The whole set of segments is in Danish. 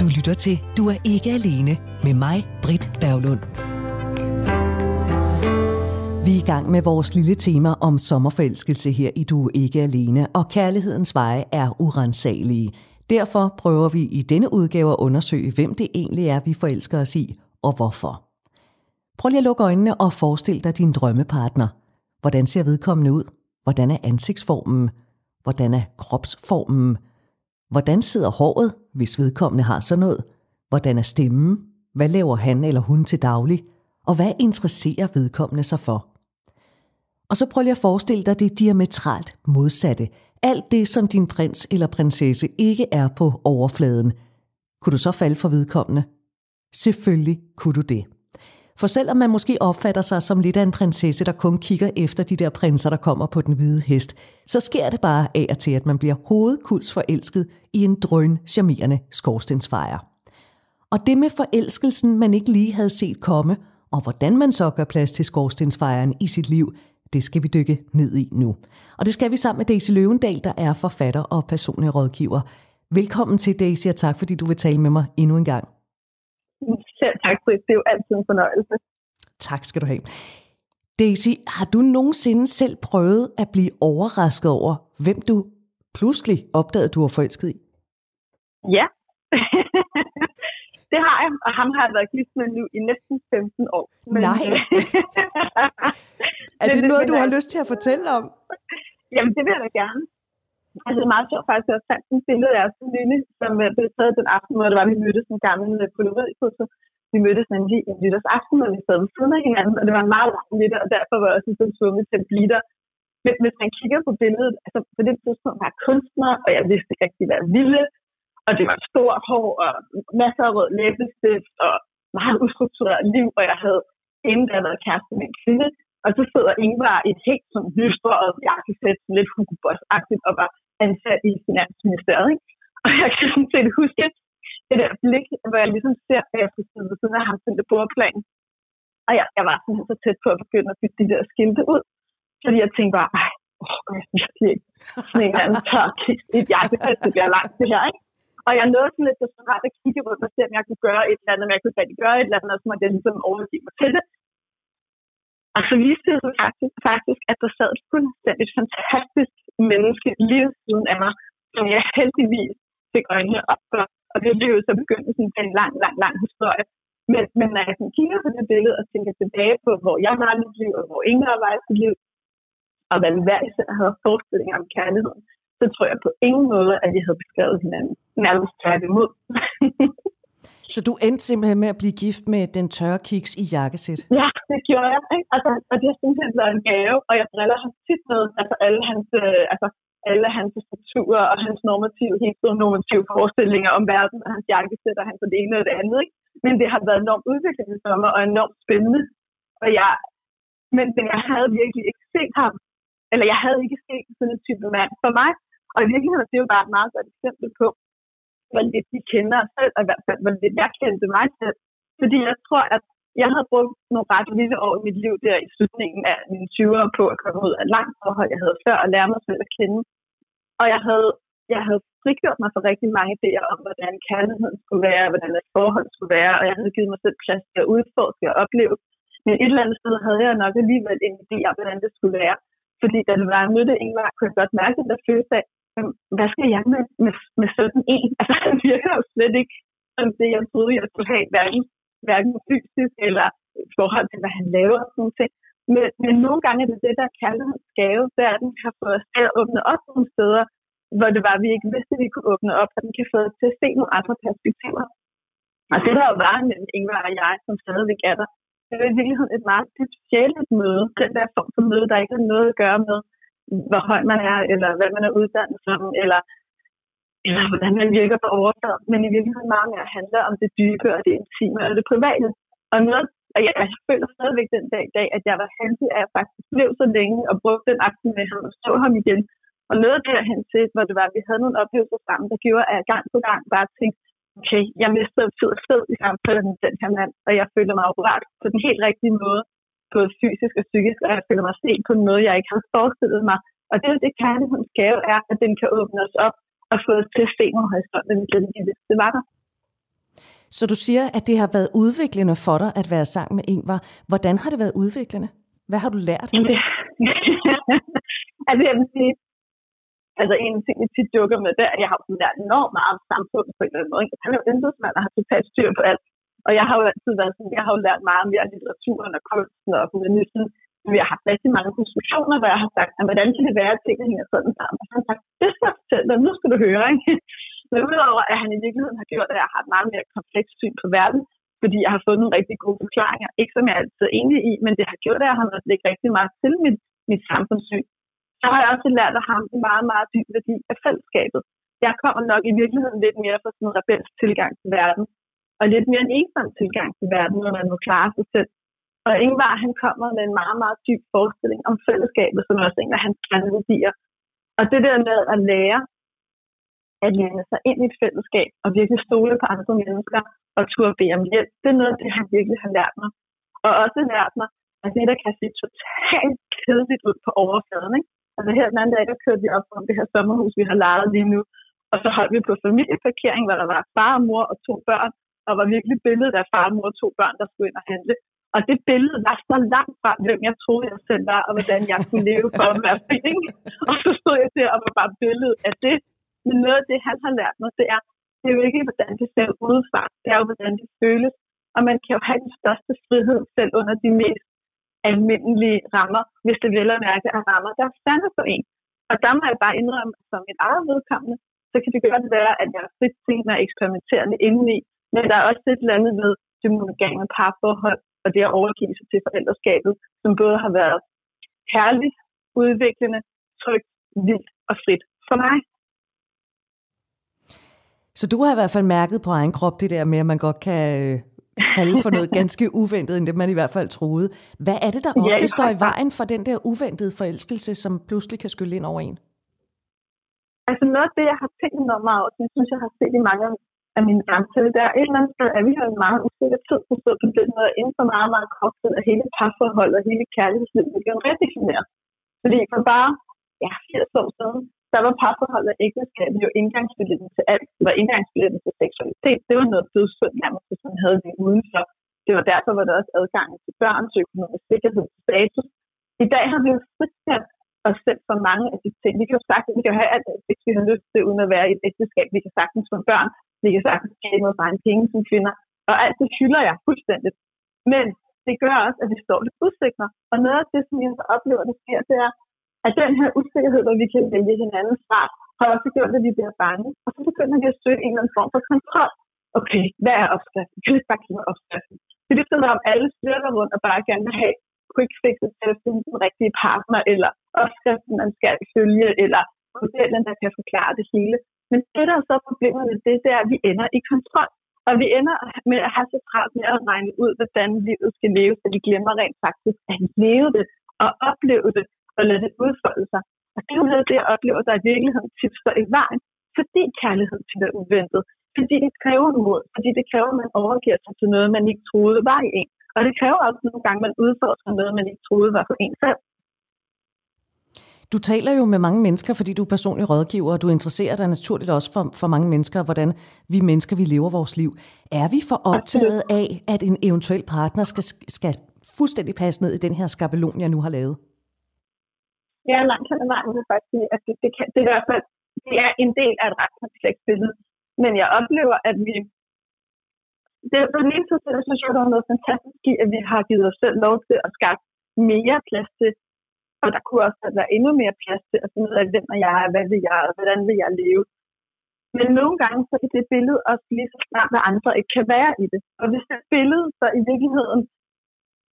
Du lytter til Du er ikke alene med mig, Britt Berglund. Vi er i gang med vores lille tema om sommerforelskelse her i Du er ikke alene, og kærlighedens veje er urensagelige. Derfor prøver vi i denne udgave at undersøge, hvem det egentlig er, vi forelsker os i, og hvorfor. Prøv lige at lukke øjnene og forestil dig din drømmepartner. Hvordan ser vedkommende ud? Hvordan er ansigtsformen? Hvordan er kropsformen? Hvordan sidder håret, hvis vedkommende har sådan noget? Hvordan er stemmen? Hvad laver han eller hun til daglig? Og hvad interesserer vedkommende sig for? Og så prøv lige at forestille dig det diametralt modsatte. Alt det, som din prins eller prinsesse ikke er på overfladen. Kunne du så falde for vedkommende? Selvfølgelig kunne du det. For selvom man måske opfatter sig som lidt af en prinsesse, der kun kigger efter de der prinser, der kommer på den hvide hest, så sker det bare af og til, at man bliver hovedkuls forelsket i en drøn charmerende skorstensfejr. Og det med forelskelsen, man ikke lige havde set komme, og hvordan man så gør plads til skorstensfejren i sit liv, det skal vi dykke ned i nu. Og det skal vi sammen med Daisy Løvendal, der er forfatter og personlig rådgiver. Velkommen til Daisy, og tak fordi du vil tale med mig endnu en gang. Tak, Britt. Det er jo altid en fornøjelse. Tak skal du have. Daisy, har du nogensinde selv prøvet at blive overrasket over, hvem du pludselig opdagede, du var forelsket i? Ja, det har jeg, og ham har jeg været gift med nu i næsten 15 år. Men, Nej. er det, det noget, du har lyst til at fortælle om? Jamen, det vil jeg da gerne. Altså, det er meget sjovt faktisk, at jeg fandt en billede af sådan lille, som blev taget den aften, hvor det var, vi mødtes en gammel polaroidfoto. Vi mødtes nemlig en nytårsaften, og vi sad ved siden af hinanden, og det var en meget lang middag, og derfor var jeg også sådan tvunget til at blive der. Men hvis man kigger på billedet, altså på det tidspunkt var jeg kunstner, og jeg vidste ikke rigtig, hvad jeg ville. Og det var stort hår, og masser af rød læbestift, og meget ustruktureret liv, og jeg havde inden da været kæreste med en kvinde. Og så sidder Ingvar i et helt sådan lystret jakkesæt, lidt Hugo Boss-agtigt, og var ansat i Finansministeriet. Ikke? Og jeg kan sådan set huske det der blik, hvor jeg ligesom ser, at jeg skulle sidde ved siden af ham til det bordplan. Og jeg, jeg var sådan så tæt på at begynde at bytte de der skilte ud. Fordi jeg tænkte bare, ej, åh, jeg virkelig ikke sådan en eller anden tør i et jakkesæt, det bliver langt det her, ikke? Og jeg nåede sådan lidt desperat at kigge rundt og se, om jeg kunne gøre et eller andet, om jeg kunne rigtig gøre et eller andet, og så måtte jeg ligesom overgive mig til det. Og så viste det sig faktisk, faktisk, at der sad et fuldstændig fantastisk menneske lige siden af mig, som jeg heldigvis fik øjnene op for. Og det blev så begyndt sådan en lang, lang, lang historie. Men, men når jeg kigger på det billede og tænker tilbage på, hvor jeg var i mit liv, og hvor ingen var i sit liv, og hvad vi hver især havde forestillinger om kærligheden, så tror jeg på ingen måde, at vi havde beskrevet hinanden. Nærmest tværtimod. Så du endte simpelthen med at blive gift med den tørre kiks i jakkesæt? Ja, det gjorde jeg. Ikke? Altså, og det har simpelthen været en gave, og jeg driller ham tit med altså, alle hans, øh, altså, alle hans strukturer og hans normative, helt normative forestillinger om verden og hans jakkesæt og hans det ene og det andet. Ikke? Men det har været enormt udviklende for mig og enormt spændende. Og jeg, men, men jeg havde virkelig ikke set ham, eller jeg havde ikke set sådan en type mand for mig. Og i virkeligheden det er jo bare et meget godt eksempel på, hvor lidt de kender os selv, og i hvert fald, hvor lidt jeg kendte mig selv. Fordi jeg tror, at jeg havde brugt nogle ret lille år i mit liv der i slutningen af mine 20'ere på at komme ud af et langt forhold, jeg havde før, og lære mig selv at kende. Og jeg havde, jeg havde frigjort mig for rigtig mange idéer om, hvordan kærligheden skulle være, hvordan et forhold skulle være, og jeg havde givet mig selv plads til at udforske og opleve. Men et eller andet sted havde jeg nok alligevel en idé om, hvordan det skulle være. Fordi da det var, jeg mødte Ingvar, kunne jeg godt mærke den der følelse af, hvad skal jeg med, med, med sådan en? Altså, han virker jo slet ikke som det, jeg troede, jeg skulle have, hverken, hverken fysisk eller i forhold til, hvad han laver og sådan ting. Men, men nogle gange er det det, der er kærlighedens gave, der er, at den har fået os til at åbne op nogle steder, hvor det var, vi ikke vidste, at vi kunne åbne op, og den kan få os til at se nogle andre perspektiver. Og det der jo var mellem Ingvar og jeg, som stadigvæk er der, det er i virkeligheden et meget dybt sjældent møde. Den der form for møde, der ikke har noget at gøre med, hvor høj man er, eller hvad man er uddannet som, eller, eller hvordan man virker på overfladen. Men i virkeligheden meget mere handler om det dybe, og det intime, og det private. Og noget, og jeg, jeg føler stadigvæk den dag i dag, at jeg var heldig, at jeg faktisk blev så længe og brugte den aften med ham og så ham igen. Og noget derhen til, hvor det var, at vi havde nogle oplevelser sammen, der gjorde, at jeg gang på gang bare tænkte, okay, jeg mistede tid og sted i samtalen med den her mand, og jeg føler mig operat på den helt rigtige måde, både fysisk og psykisk, og jeg føler mig set på en måde, jeg ikke havde forestillet mig. Og det det kærlighedens gave er, at den kan åbne os op og få os til at se nogle horisonter, vi glemte, det var der. Så du siger, at det har været udviklende for dig at være sammen med Ingvar. Hvordan har det været udviklende? Hvad har du lært? altså, jeg vil sige, altså en ting, jeg tit joker med, det er, at jeg har lært enormt meget om samfundet på en eller anden måde. Han er jo embedsmand og har totalt styr på alt. Og jeg har jo altid været sådan, jeg har jo lært meget mere af litteraturen og kunsten og humanismen. Men jeg har haft rigtig mange konstruktioner, hvor jeg har sagt, at hvordan kan det være, at tingene hænger sådan sammen? Og han har sagt, det skal jeg fortælle dig, nu skal du høre. Ikke? Men udover, at han i virkeligheden har gjort, at jeg har et meget mere komplekst syn på verden, fordi jeg har fået nogle rigtig gode forklaringer, ikke som jeg er altid er enig i, men det har gjort, at jeg har måttet lægge rigtig meget til mit, mit samfundssyn. Så har jeg også lært at have en meget, meget dyb værdi af fællesskabet. Jeg kommer nok i virkeligheden lidt mere fra sådan en rebelsk tilgang til verden, og lidt mere en ensom tilgang til verden, når man må klare sig selv. Og Ingvar, han kommer med en meget, meget dyb forestilling om fællesskabet, som også er en af hans kerneværdier. Og det der med at lære at lande sig ind i et fællesskab og virkelig stole på andre mennesker og turde bede om hjælp, det er noget det, han virkelig har lært mig. Og også lært mig, at det, der kan se totalt kedeligt ud på overfladen. Ikke? Altså her den anden dag, der kørte vi op om det her sommerhus, vi har lejet lige nu. Og så holdt vi på familieparkering, hvor der var far og mor og to børn, og var virkelig billedet af far, mor og to børn, der skulle ind og handle. Og det billede var så langt fra, hvem jeg troede, jeg selv var, og hvordan jeg kunne leve for at være fri. Og så stod jeg der og var bare billedet af det. Men noget af det, han har lært mig, det er, det er jo ikke, hvordan det ser udefra. Det er jo, hvordan det føles. Og man kan jo have den største frihed selv under de mest almindelige rammer, hvis det vel at mærke er rammer, der er sande for en. Og der må jeg bare indrømme, som et eget vedkommende, så kan det godt være, at jeg er frit til at eksperimentere indeni, men der er også et eller andet ved det monogame parforhold, og det at overgive sig til forældreskabet, som både har været herligt, udviklende, trygt, vildt og frit for mig. Så du har i hvert fald mærket på egen krop det der med, at man godt kan øh, falde for noget ganske uventet, end det man i hvert fald troede. Hvad er det, der ofte ja, står i vejen for den der uventede forelskelse, som pludselig kan skylle ind over en? Altså noget af det, jeg har tænkt noget meget over, det synes jeg har set i mange af af min samtale, der er et eller andet sted, at vi har en meget usikker tid stå på den måde, inden for meget, meget kort tid, at hele parforhold og hele kærlighedslivet bliver redefineret. Fordi for bare ja, 80 år siden, der var parforhold og ægteskab jo indgangsbilletten til alt. Det var indgangsbilletten til seksualitet. Det var noget dødssynd nærmest, hvis man havde det udenfor. Det var derfor, var der også adgang til børn, til økonomisk sikkerhed, til status. I dag har vi jo frisat os selv for mange af de ting. Vi kan jo sagtens, vi kan have alt, hvis vi har lyst til, uden at være i et ægteskab. Vi kan sagtens få børn. Vi kan sagtens skabe noget egen penge som kvinder. Og alt det hylder jeg fuldstændigt. Men det gør også, at vi står lidt usikre. Og noget af det, som jeg så oplever, det sker, det er, at den her usikkerhed, hvor vi kan vælge hinanden fra, har også gjort, at vi bliver bange. Og så begynder vi at søge en eller anden form for kontrol. Okay, hvad er opskriften? Kan vi bare give opskriften? Det er ligesom om alle styrker rundt og bare gerne vil have quick fixes til at finde den rigtige partner, eller opskriften, man skal følge, eller modellen, der kan forklare det hele. Men det, der er så problemet med det, det er, at vi ender i kontrol. Og vi ender med at have så travlt med at regne ud, hvordan livet skal leves, så vi glemmer rent faktisk at leve det og opleve det og lade det udfolde sig. Og det er jo noget det, jeg oplever, der i virkeligheden tit står i vejen, fordi kærlighed til det uventet. Fordi det kræver mod, fordi det kræver, at man overgiver sig til noget, man ikke troede var i en. Og det kræver også nogle gange, at man udfordrer noget, man ikke troede var for en selv. Du taler jo med mange mennesker, fordi du er personlig rådgiver, og du interesserer dig naturligt også for, for mange mennesker, hvordan vi mennesker vi lever vores liv. Er vi for optaget af, at en eventuel partner skal, skal fuldstændig passe ned i den her skabelon, jeg nu har lavet? Ja, langt hen ad vejen vil faktisk sige, at det, det, kan, det, er i hvert fald det er en del af et ret komplekst billede. Men jeg oplever, at vi... Det, på den ene side, så synes jeg, der er noget fantastisk i, at vi har givet os selv lov til at skabe mere plads til, og der kunne også være endnu mere plads til at finde ud af, hvem er jeg, hvad vil jeg, og hvordan vil jeg leve. Men nogle gange, så kan det billede også lige så snart, hvad andre ikke kan være i det. Og hvis det billede så i virkeligheden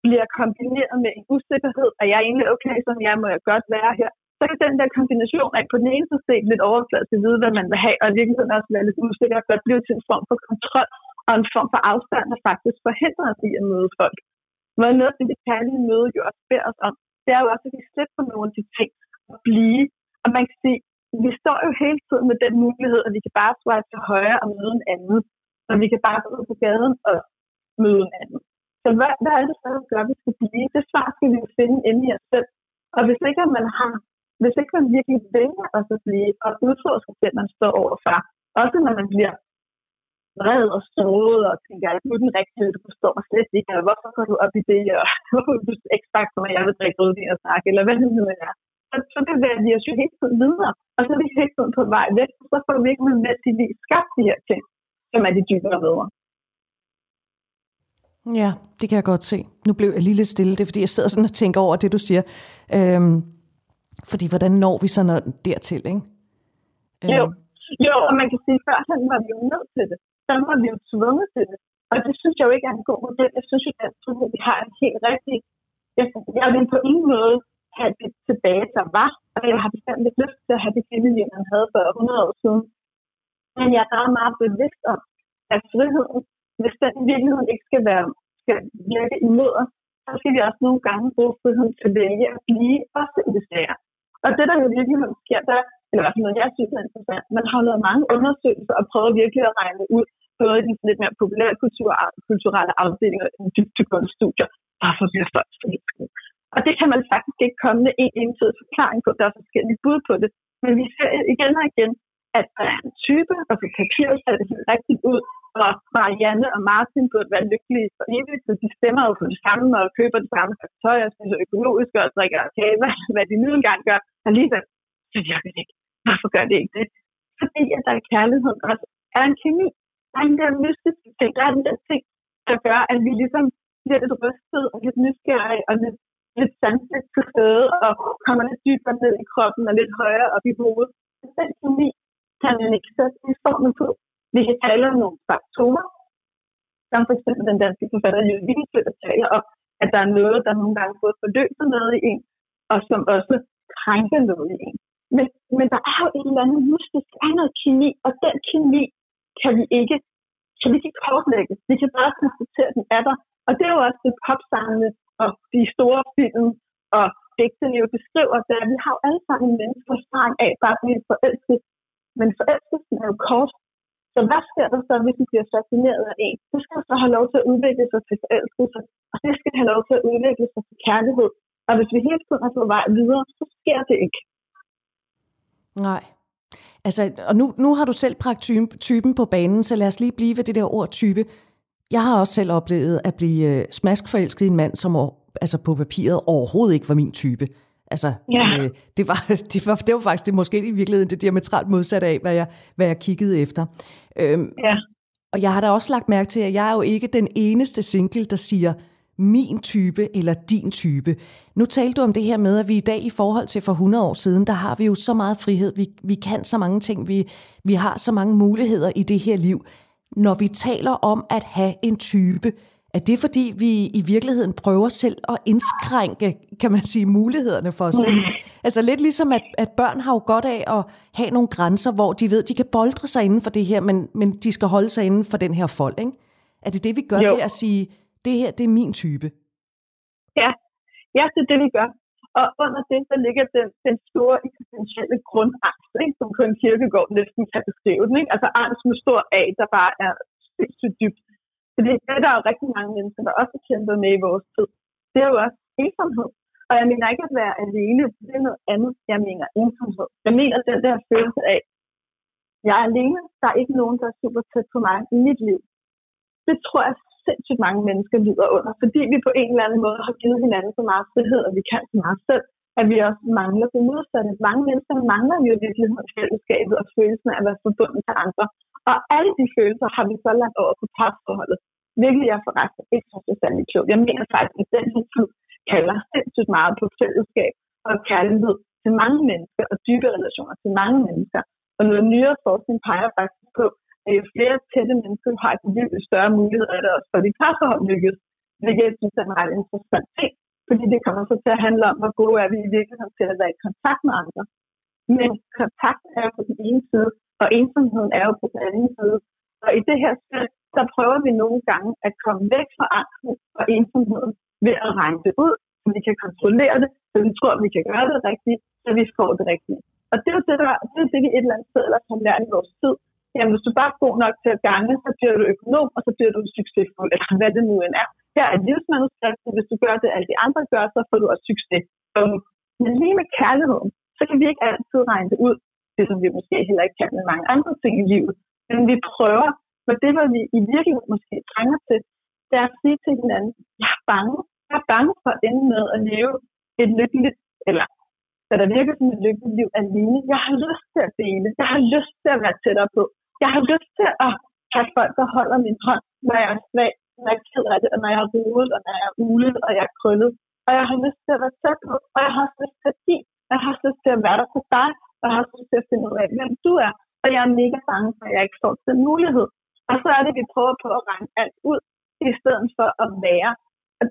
bliver kombineret med en usikkerhed, at jeg er egentlig okay, som jeg må jeg godt være her, så kan den der kombination af på den ene side lidt overfladisk at vide, hvad man vil have, og i virkeligheden også være lidt usikker, godt blive til en form for kontrol og en form for afstand, der faktisk forhindrer os i at møde folk. Hvad noget af det kærlige møde jo også beder os om, det er jo også, at vi slipper på nogle af de ting og blive. Og man kan sige, vi står jo hele tiden med den mulighed, at vi kan bare swipe til højre og møde en anden. Og vi kan bare gå ud på gaden og møde en anden. Så hvad, hvad er det så, der gør, at vi skal blive? Det svar skal vi jo finde inde i os selv. Og hvis ikke man har, hvis ikke man virkelig vælger os at blive og udfordre sig man står overfor, også når man bliver vred og såret, og tænker, at du er den rigtige, du forstår mig slet ikke, eller hvorfor går du op i det, og hvorfor du ikke sagt, at jeg vil drikke rødvin og snakke, eller hvad det nu er. Så, så bevæger vi os jo helt tiden videre, og så er vi helt tiden på vej væk, og så får vi ikke med til at skabt de her ting, som er de dybere bedre. Ja, det kan jeg godt se. Nu blev jeg lige lidt stille. Det er, fordi jeg sidder sådan og tænker over det, du siger. Øhm, fordi hvordan når vi så når dertil, ikke? Øhm. Jo. jo, og man kan sige, at førhen var vi jo nødt til det. Så var vi jo tvunget til det. Og det synes jeg jo ikke er en god model. Jeg synes jo, at vi har en helt rigtig... Jeg, jeg vil på ingen måde have det tilbage, der var. Og jeg har bestemt lidt lyst til at have det kvindelige, man havde for 100 år siden. Men jeg er bare meget bevidst om, at friheden hvis den i virkeligheden ikke skal, være, skal virke imod os, så skal vi også nogle gange bruge friheden til at vælge at blive også i det svære. Og det, der i virkeligheden sker, der, eller i hvert fald noget, jeg synes er interessant, man har lavet mange undersøgelser og prøvet virkelig at regne ud, både de lidt mere populære kultur, kulturelle afdelinger og dybtegående studier, hvorfor bliver folk forelsket. Og det kan man faktisk ikke komme med en entydig forklaring på. Der er forskellige bud på det. Men vi ser igen og igen, at der er en type, og på papiret ser det helt rigtigt ud, og Marianne og Martin burde være lykkelige for evigt, så de stemmer jo på det samme og køber det samme tøj og spiser økologisk og drikker kage, hvad, hvad de nu engang gør. Alligevel, så virker det ikke. Hvorfor gør det ikke det? Fordi at der er kærlighed også er en kemi. Der er en der mystiske ting. Der er den der ting, der gør, at vi ligesom bliver lidt rystet og lidt nysgerrige og lidt, lidt sanseligt til stede og kommer lidt dybere ned i kroppen og lidt højere op i hovedet. Den kemi kan man ikke sætte i formen på. Vi kan tale om nogle faktorer, som for eksempel den danske forfatter Jørgen der taler om, at der er noget, der nogle gange både forløser noget i en, og som også krænker noget i en. Men, men der er jo et eller andet mystisk, der er noget kemi, og den kemi kan vi ikke, kan vi ikke kortlægge. Vi kan bare konstatere, at den er der. Og det er jo også det popsangene og de store film og digtene jo beskriver, det er, at vi har jo alle sammen mennesker erfaring af bare at blive forelsket. Men forelskelsen er jo kort, så hvad sker der så, hvis vi bliver fascineret af en? Det skal så have lov til at udvikle sig til forelskelse, og det skal have lov til at udvikle sig til kærlighed. Og hvis vi hele tiden er på vej videre, så sker det ikke. Nej. Altså, og nu, nu har du selv bragt typen på banen, så lad os lige blive ved det der ord type. Jeg har også selv oplevet at blive øh, smaskforelsket i en mand, som altså på papiret overhovedet ikke var min type. Altså, ja. øh, det, var, det, var, det var faktisk det måske i virkeligheden det diametralt modsatte af, hvad jeg, hvad jeg kiggede efter. Øhm, ja. Og jeg har da også lagt mærke til, at jeg er jo ikke den eneste single, der siger min type eller din type. Nu talte du om det her med, at vi i dag i forhold til for 100 år siden, der har vi jo så meget frihed. Vi, vi kan så mange ting. Vi, vi har så mange muligheder i det her liv. Når vi taler om at have en type, er det fordi, vi i virkeligheden prøver selv at indskrænke, kan man sige, mulighederne for os selv? Altså lidt ligesom, at, at børn har jo godt af at have nogle grænser, hvor de ved, de kan boldre sig inden for det her, men, men de skal holde sig inden for den her fold, ikke? Er det det, vi gør jo. ved at sige, det her, det er min type? Ja, ja det er det, vi gør. Og under det, der ligger den, den store eksistentielle grundangst, ikke? som kun kirkegård næsten kan beskrive den. Ikke? Altså angst med stor A, der bare er sindssygt dybt Så det er der jo rigtig mange mennesker, der også kæmper med i vores tid. Det er jo også ensomhed. Og jeg mener ikke at være alene, det er noget andet. Jeg mener ensomhed. Jeg mener den der følelse af, jeg er alene, der er ikke nogen, der er super tæt på mig i mit liv. Det tror jeg sindssygt mange mennesker lider under, fordi vi på en eller anden måde har givet hinanden så meget frihed, og vi kan så meget selv, at vi også mangler det modsatte. Mange mennesker mangler jo i virkeligheden fællesskabet og følelsen af at være forbundet til andre. Og alle de følelser har vi så lagt over på parforholdet, hvilket jeg forresten ikke synes er særlig klogt. Jeg mener faktisk, at den her tid kalder sindssygt meget på fællesskab og kærlighed til mange mennesker og dybe relationer til mange mennesker. Og noget nyere forskning peger faktisk på, at jo flere tætte mennesker har et liv, jo større muligheder er der også for, dit parforhold lykkes. Hvilket jeg synes er en ret interessant ting, fordi det kommer så til at handle om, hvor gode er vi i virkeligheden til at være i kontakt med andre. Men kontakt er jo på den ene side, og ensomheden er jo på den anden side. Og i det her spil, så prøver vi nogle gange at komme væk fra angsten og ensomheden ved at regne det ud, så vi kan kontrollere det, så vi tror, at vi kan gøre det rigtigt, så vi får det rigtige. Og det er jo det, der, det, er det vi et eller andet sted ellers har lært i vores tid. Jamen, hvis du bare er god nok til at gange, så bliver du økonom, og så bliver du succesfuld, eller hvad det nu end er. Her er livsmanuskriptet, hvis du gør det, alle de andre gør, så får du også succes. Men lige med kærligheden, så kan vi ikke altid regne det ud det som vi måske heller ikke kan med mange andre ting i livet. Men vi prøver for det, hvad vi i virkeligheden måske trænger til, det er at sige til hinanden, jeg er bange. Jeg er bange for at ende med at leve et lykkeligt, eller hvad der virker som et lykkeligt liv alene. Jeg har lyst til at dele. Jeg har lyst til at være tættere på. Jeg har lyst til at have folk, der holder min hånd, når jeg er svag, når jeg er ked af det, og når jeg er rodet, og når jeg er ulet, og jeg er krøllet. Og jeg har lyst til at være tæt på, og jeg har også lyst til at give. Jeg har også lyst til at være der for dig, og jeg har også lyst til at finde ud af, hvem du er. Og jeg er mega bange for, at jeg ikke får den mulighed. Og så er det, at vi prøver på at regne alt ud, i stedet for at være.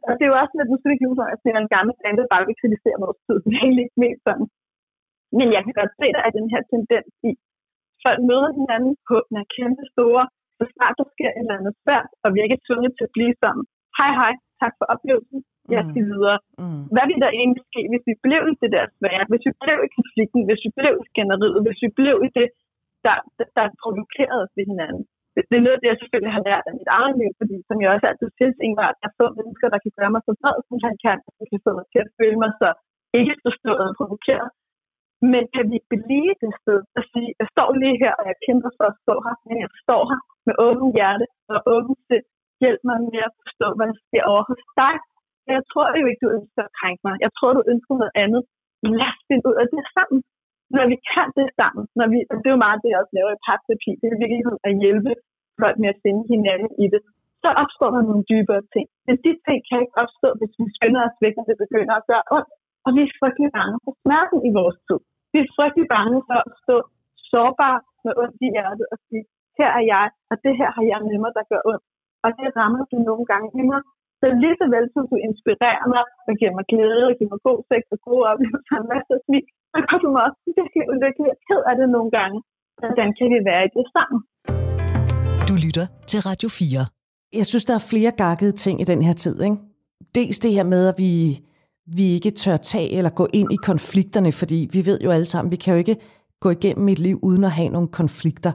Og det er jo også lidt, nu skal at det er en gammel dame, der bare vil kritisere vores tid. Det er egentlig ikke mest sådan. Men jeg kan godt se, at der er den her tendens i, folk møder hinanden, håbene er kæmpe store, så snart der sker et eller andet svært, og vi er ikke tvunget til at blive sammen. Hej hej, tak for oplevelsen, jeg skal mm. videre. Mm. Hvad vil der egentlig ske, hvis vi blev i det der svære, hvis vi blev i konflikten, hvis vi blev i skænderiet, hvis vi blev i det, der, der, der provokerede os ved hinanden? Det, det er noget, det jeg selvfølgelig har lært af mit eget liv, fordi som jeg også altid siger til at der er få mennesker, der kan gøre mig så bred, som han kan, og kan få mig til at føle mig så ikke forstået og provokeret. Men kan vi blive det sted at sige, jeg står lige her, og jeg kæmper for at stå her, men jeg står her med åben hjerte og åben sind. Hjælp mig med at forstå, hvad der sker over hos dig. Jeg tror jo ikke, du ønsker at krænke mig. Jeg tror, du ønsker noget andet. Lad os finde ud af det sammen. Når vi kan det sammen, når vi, og det er jo meget det, jeg også laver i parterapi, det er virkelig at hjælpe folk med at finde hinanden i det, så opstår der nogle dybere ting. Men de ting kan ikke opstå, hvis vi skynder os væk, og det begynder at gøre ondt. Og vi er frygtelig bange for smerten i vores tid. Vi er frygtelig bange for at stå sårbar med ondt i hjertet og sige, her er jeg, og det her har jeg med mig, der gør ondt. Og det rammer du nogle gange i mig. Så lige så vel som du inspirerer mig, og giver mig glæde, og giver mig god sex og gode oplevelser, og masser af smil, så gør du mig også virkelig ulykkelig og ked af det nogle gange. Hvordan kan vi være i det sammen? Du lytter til Radio 4. Jeg synes, der er flere gakkede ting i den her tid. Ikke? Dels det her med, at vi, vi ikke tør tage eller gå ind i konflikterne, fordi vi ved jo alle sammen, vi kan jo ikke gå igennem et liv uden at have nogle konflikter.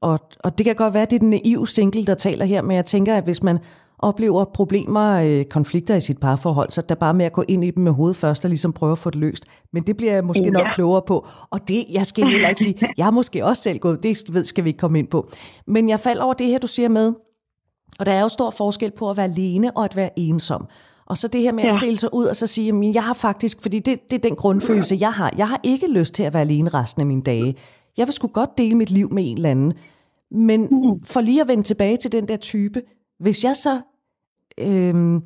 Og, og det kan godt være, at det er den naive single, der taler her, men jeg tænker, at hvis man oplever problemer, øh, konflikter i sit parforhold, så der bare med at gå ind i dem med hovedet først og ligesom prøve at få det løst. Men det bliver jeg måske ja. nok klogere på. Og det, jeg skal heller ikke sige, jeg har måske også selv gået, det ved, skal vi ikke komme ind på. Men jeg falder over det her, du siger med, og der er jo stor forskel på at være alene og at være ensom. Og så det her med at stille sig ud og så sige, at jeg har faktisk, fordi det, det er den grundfølelse, jeg har. Jeg har ikke lyst til at være alene resten af mine dage. Jeg vil sgu godt dele mit liv med en eller anden. Men mm. for lige at vende tilbage til den der type, hvis jeg så øhm,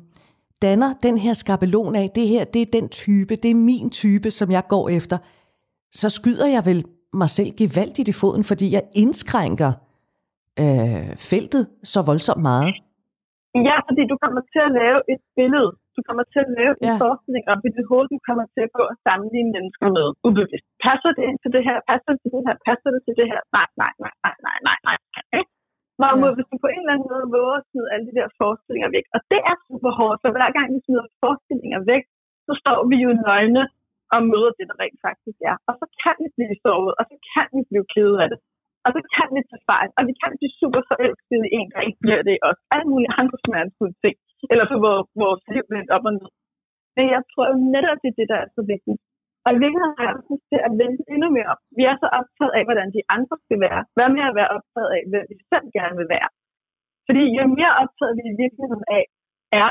danner den her skabelon af, det her, det er den type, det er min type, som jeg går efter, så skyder jeg vel mig selv gevaldigt i foden, fordi jeg indskrænker øh, feltet så voldsomt meget. Ja, fordi du kommer til at lave et billede. Du kommer til at lave en ja. forskning op i dit hoved, du kommer til at gå og sammenligne mennesker med ubevidst. Passer det ind til det her? Passer det til det her? Passer det til det her? Nej, nej, nej, nej, nej, nej, nej. Okay? Hvorimod, ja. hvis du på en eller anden måde våger at smide alle de der forestillinger væk, og det er super hårdt, for hver gang vi smider forestillinger væk, så står vi jo nøgne og møder det, der rent faktisk er. Og så kan vi blive såret, og så kan vi blive kede af det. Og så kan vi tage fejl, og vi kan blive super forelskede i en, der ikke bliver det i. Alle mulige andre smertefulde ting, eller på vores, vores liv vendt op og ned. Men jeg tror jo netop, det er det, der er så vigtigt. Og i virkeligheden har jeg også til at vente endnu mere op. Vi er så optaget af, hvordan de andre skal være. Hvad med at være optaget af, hvem vi selv gerne vil være? Fordi jo mere optaget vi i virkeligheden af, er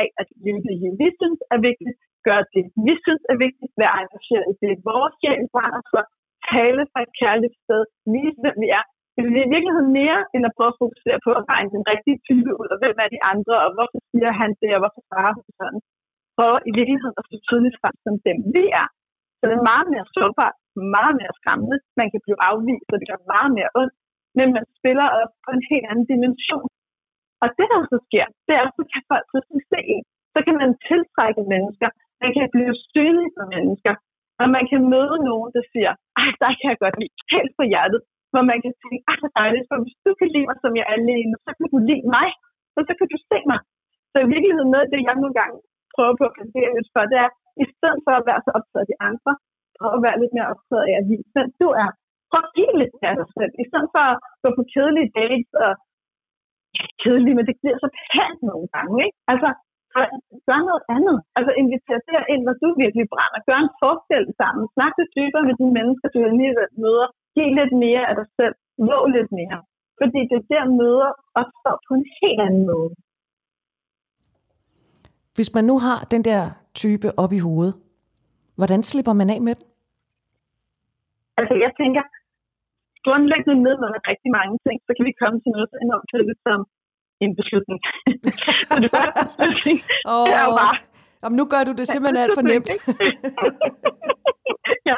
af at leve det vi synes er vigtigt, gør det, vi synes er vigtigt, være engageret i det. Vores sjæl brænder for tale fra et kærligt sted, vise hvem vi er. Det er i virkeligheden mere, end at prøve at fokusere på at regne den rigtige type ud, og hvem er de andre, og hvorfor siger han det, og hvorfor svarer han sådan. Prøve i virkeligheden at stå tydeligt frem som dem, vi er. Så det er meget mere sårbart, meget mere skræmmende. Man kan blive afvist, og det gør meget mere ondt. Men man spiller op på en helt anden dimension. Og det, der så sker, det er, at så kan folk pludselig se en. Så kan man tiltrække mennesker. Man kan blive synlig for mennesker. Og man kan møde nogen, der siger, ej, der kan jeg godt lide, helt på hjertet. Hvor man kan sige, ej, det dejligt, for hvis du kan lide mig, som jeg er alene, så kan du lide mig. Og så kan du se mig. Så i virkeligheden noget af det, jeg nogle gange prøver på at placere lidt for, det er, i stedet for at være så optaget af de andre, prøv at være lidt mere optaget af at vise, hvem du er. Prøv at give lidt af dig selv. I stedet for at gå på kedelige dates og ja, kedelige, men det bliver så pænt nogle gange, ikke? Altså, gør noget andet. Altså inviter ind, hvor du virkelig brænder. Gør en forskel sammen. Snak lidt dybere med de mennesker, du alligevel møder. Giv lidt mere af dig selv. Våg lidt mere. Fordi det er der møder opstår på en helt anden måde. Hvis man nu har den der type op i hovedet, hvordan slipper man af med den? Altså jeg tænker, grundlæggende med med rigtig mange ting, så kan vi komme til noget så enormt fælles som en beslutning. så det beslutning, oh, det er jo bare... Jamen, nu gør du det simpelthen alt for nemt. ja,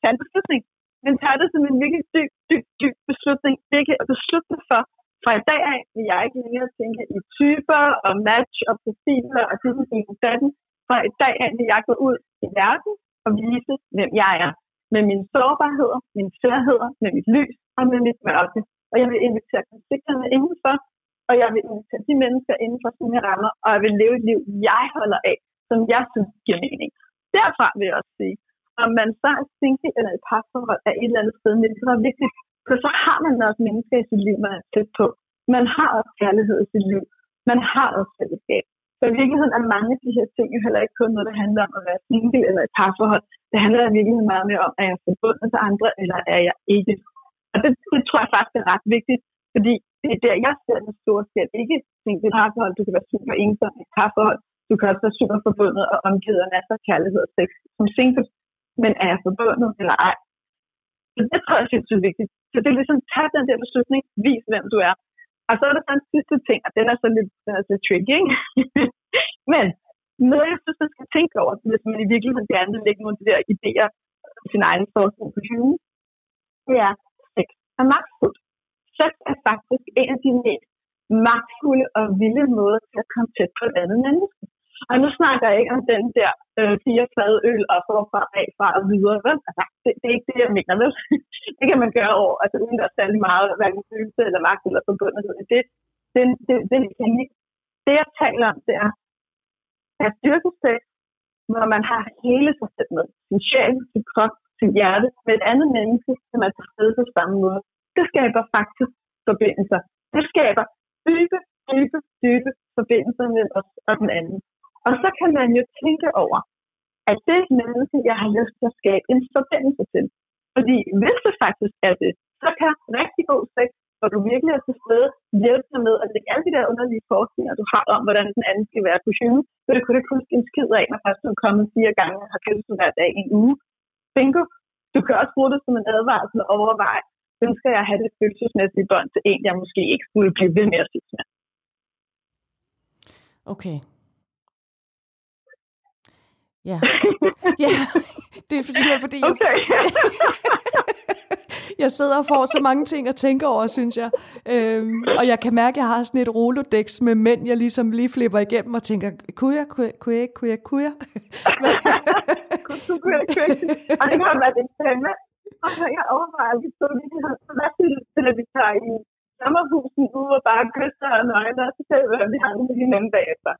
tag en beslutning. Men tag det som en virkelig dyb, dyb, dyb beslutning. Ikke at beslutte for, fra i dag af vil jeg ikke længere tænke i typer og match og profiler og det, det, det, Fra i dag af vil jeg gå ud i verden og vise, hvem jeg er med mine sårbarheder, mine sværheder, med mit lys og med mit mørke. Og jeg vil invitere konflikterne indenfor, og jeg vil invitere de mennesker inden for sine rammer, og jeg vil leve et liv, jeg holder af, som jeg synes giver mening. Derfra vil jeg også sige, om man så er single eller et parforhold er et eller andet sted, men det er vigtigt, for så har man også mennesker i sit liv, man er tæt på. Man har også kærlighed i sit liv. Man har også fællesskab. Så i virkeligheden er mange af de her ting jo heller ikke kun noget, der handler om at være single eller et parforhold. Det handler i virkeligheden meget mere om, at jeg forbundet til andre, eller er jeg ikke. Og det, det tror jeg faktisk er ret vigtigt, fordi det er der, jeg ser den store skæld. Ikke et parforhold, du kan være super ensom i et parforhold. Du kan også være super forbundet og omgivet af masser af kærlighed og sex som single. Men er jeg forbundet eller ej? Så det tror jeg synes er vigtigt. Så det er ligesom, tag den der beslutning, vis hvem du er. Og så er der sådan en sidste ting, og den er så lidt, den er så tricky, ikke? Men noget, jeg synes, man skal tænke over, hvis man i virkeligheden gerne vil lægge nogle af de der idéer i sin egen forskning på hylden, det er, sex er magtfuldt. Sex er faktisk en af de mest magtfulde og vilde måder til at komme tæt på et andet menneske. Og nu snakker jeg ikke om den der øh, fire flade øl og forfra af fra og videre. Vel? Altså, det, det, er ikke det, jeg mener, vel? det kan man gøre over, altså uden der er særlig meget, hverken følelse eller magt eller forbundet. Det, det, det, det, det, det, det, jeg taler om, det er at dyrke sex, man har hele sig selv med. Sin sjæl, sin krop, sin hjerte med et andet menneske, som er til stede på samme måde. Det skaber faktisk forbindelser. Det skaber dybe, dybe, dybe forbindelser mellem os og den anden. Og så kan man jo tænke over, at det menneske, jeg har lyst til at skabe en forbindelse til. Fordi hvis det faktisk er det, så kan rigtig god sex, hvor du virkelig er til stede, hjælpe dig med at lægge alle de der underlige forskninger, du har om, hvordan den anden skal være på hyden. Så det kunne du ikke huske en skid af, når først du er kommet fire gange og har kysset hver dag i en uge. Bingo! Du kan også bruge det som en advarsel og overveje, ønsker jeg at have det følelsesmæssige bånd til en, jeg måske ikke skulle blive ved med at sige med. Okay, Ja. ja, det er simpelthen fordi, jeg, okay. jeg sidder og får så mange ting at tænke over, synes jeg. Øhm, og jeg kan mærke, at jeg har sådan et rolodex med mænd, jeg ligesom lige flipper igennem og tænker, kunne jeg, kunne jeg, kunne jeg, kunne jeg, kunne jeg? kunne jeg, kunne jeg? Og det kan være det. Og så jeg overvejer aldrig så lige, hvad synes du, at vi tager i sommerhusen ud og bare kysser og nøgne, og så ser vi, hvad vi har med hinanden bagefter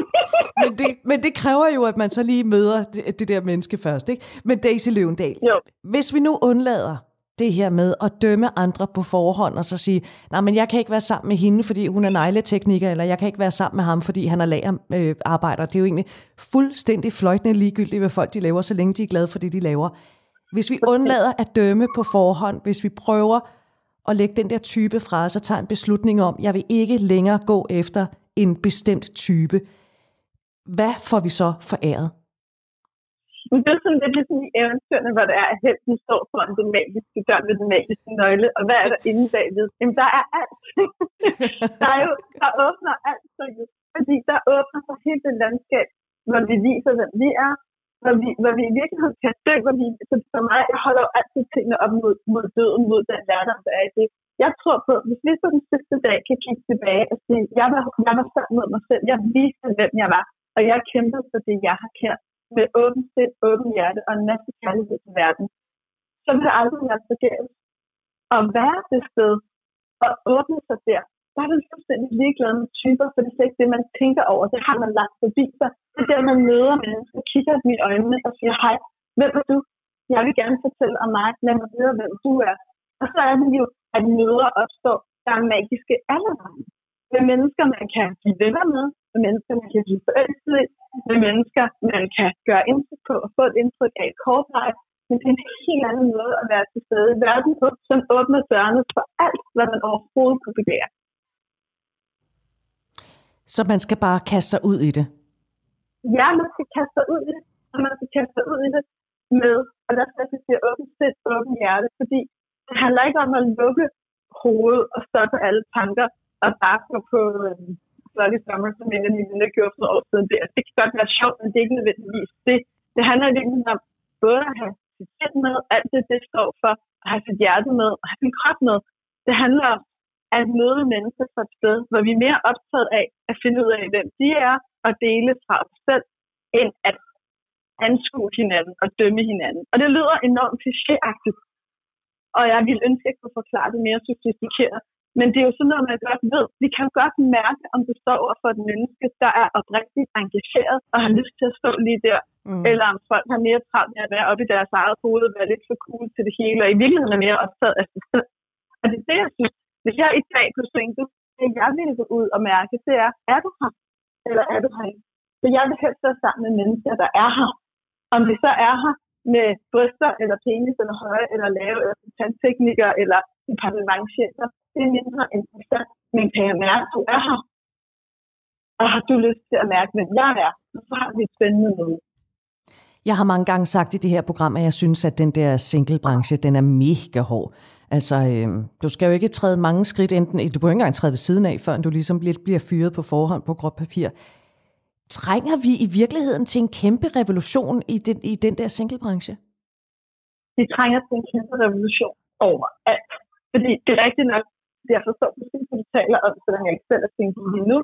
men, det, men det kræver jo, at man så lige møder det, det der menneske først. Ikke? Men Daisy Løvendal, jo. hvis vi nu undlader det her med at dømme andre på forhånd, og så sige, nej, men jeg kan ikke være sammen med hende, fordi hun er negletekniker, eller jeg kan ikke være sammen med ham, fordi han er lagerarbejder. Øh, det er jo egentlig fuldstændig fløjtende ligegyldigt, hvad folk de laver, så længe de er glade for det, de laver. Hvis vi undlader at dømme på forhånd, hvis vi prøver at lægge den der type fra os og tager en beslutning om, jeg vil ikke længere gå efter en bestemt type, hvad får vi så foræret? Det er sådan lidt ligesom i eventyrene, hvor det er, at helten står foran den magiske dør med den magiske nøgle, og hvad er der inde bagved? Jamen, der er alt. der, er jo, der åbner alt så fordi der åbner sig hele det landskab, hvor vi viser, hvem vi er, hvor vi, hvor vi i virkeligheden kan dø, hvor vi, så for mig, jeg holder jo altid tingene op mod, mod døden, mod den lærdom, der er i det. Jeg tror på, hvis vi på den sidste dag kan kigge tilbage og sige, jeg var, jeg var sammen med mig selv, jeg viste, hvem jeg var, og jeg kæmpede for det, jeg har kært med åbent sind, åbent hjerte og en masse kærlighed til verden. Så vil det aldrig være forgæves. At være det sted og åbne sig der, der er man fuldstændig ligeglad med typer, for det er ikke det, man tænker over. Det har man lagt forbi sig. Det er der, man møder mennesker, kigger i øjnene og siger, hej, hvem er du? Jeg vil gerne fortælle om mig. Lad mig vide, hvem du er. Og så er det jo, at møder opstår, der er magiske allerede. Med mennesker, man kan blive venner med, med mennesker, man kan blive forelsket i, med mennesker, man kan gøre indtryk på og få et indtryk af kortvarigt. Men det er en helt anden måde at være til stede i verden på, som åbner dørene for alt, hvad man overhovedet kunne begære. Så man skal bare kaste sig ud i det? Ja, man skal kaste sig ud i det, og man skal kaste sig ud i det med, og der skal jeg sige åbent sind, åbent hjerte, fordi det handler ikke om at lukke hovedet og stoppe alle tanker og bare gå på øh, Bloody ligesom, Summer, som en af mine venner gjorde for år siden. Det, det kan godt være sjovt, men det er ikke nødvendigvis det. Det handler virkelig om både at have sit sind med, alt det, det står for, at have sit hjerte med, og have sin krop med. Det handler om at møde mennesker fra et sted, hvor vi er mere optaget af at finde ud af, hvem de er, og dele fra os selv, end at anskue hinanden og dømme hinanden. Og det lyder enormt klichéagtigt, og jeg vil ønske, at jeg kunne forklare det mere sofistikeret. Men det er jo sådan noget, man godt ved. Vi kan godt mærke, om du står over for et menneske, der er oprigtigt engageret og har lyst til at stå lige der. Mm. Eller om folk har mere travlt med at være oppe i deres eget hoved og være lidt for cool til det hele, og i virkeligheden er mere optaget af sig selv. Og det er det, jeg synes. Hvis jeg i dag kunne tænke, det jeg ville gå ud og mærke, det er, er du her? Eller er du her ikke? Så jeg vil helst være sammen med mennesker, der er her. Om de så er her med bryster, eller penis, eller høje, eller lave, eller tandtekniker, eller departementchefer, det er mindre interessant. Men kan jeg mærke, at du er her? Og har du lyst til at mærke, hvem jeg er? Så har vi et spændende noget. Jeg har mange gange sagt i det her program, at jeg synes, at den der singlebranche, den er mega hård. Altså, øh, du skal jo ikke træde mange skridt, enten, du behøver ikke engang træde ved siden af, før du ligesom lidt bliver fyret på forhånd på gråt papir. Trænger vi i virkeligheden til en kæmpe revolution i den, i den der singlebranche? Vi trænger til en kæmpe revolution over alt. Fordi det er rigtigt nok, jeg forstår præcis, hvad du taler om, selvom jeg ikke selv er single lige nu.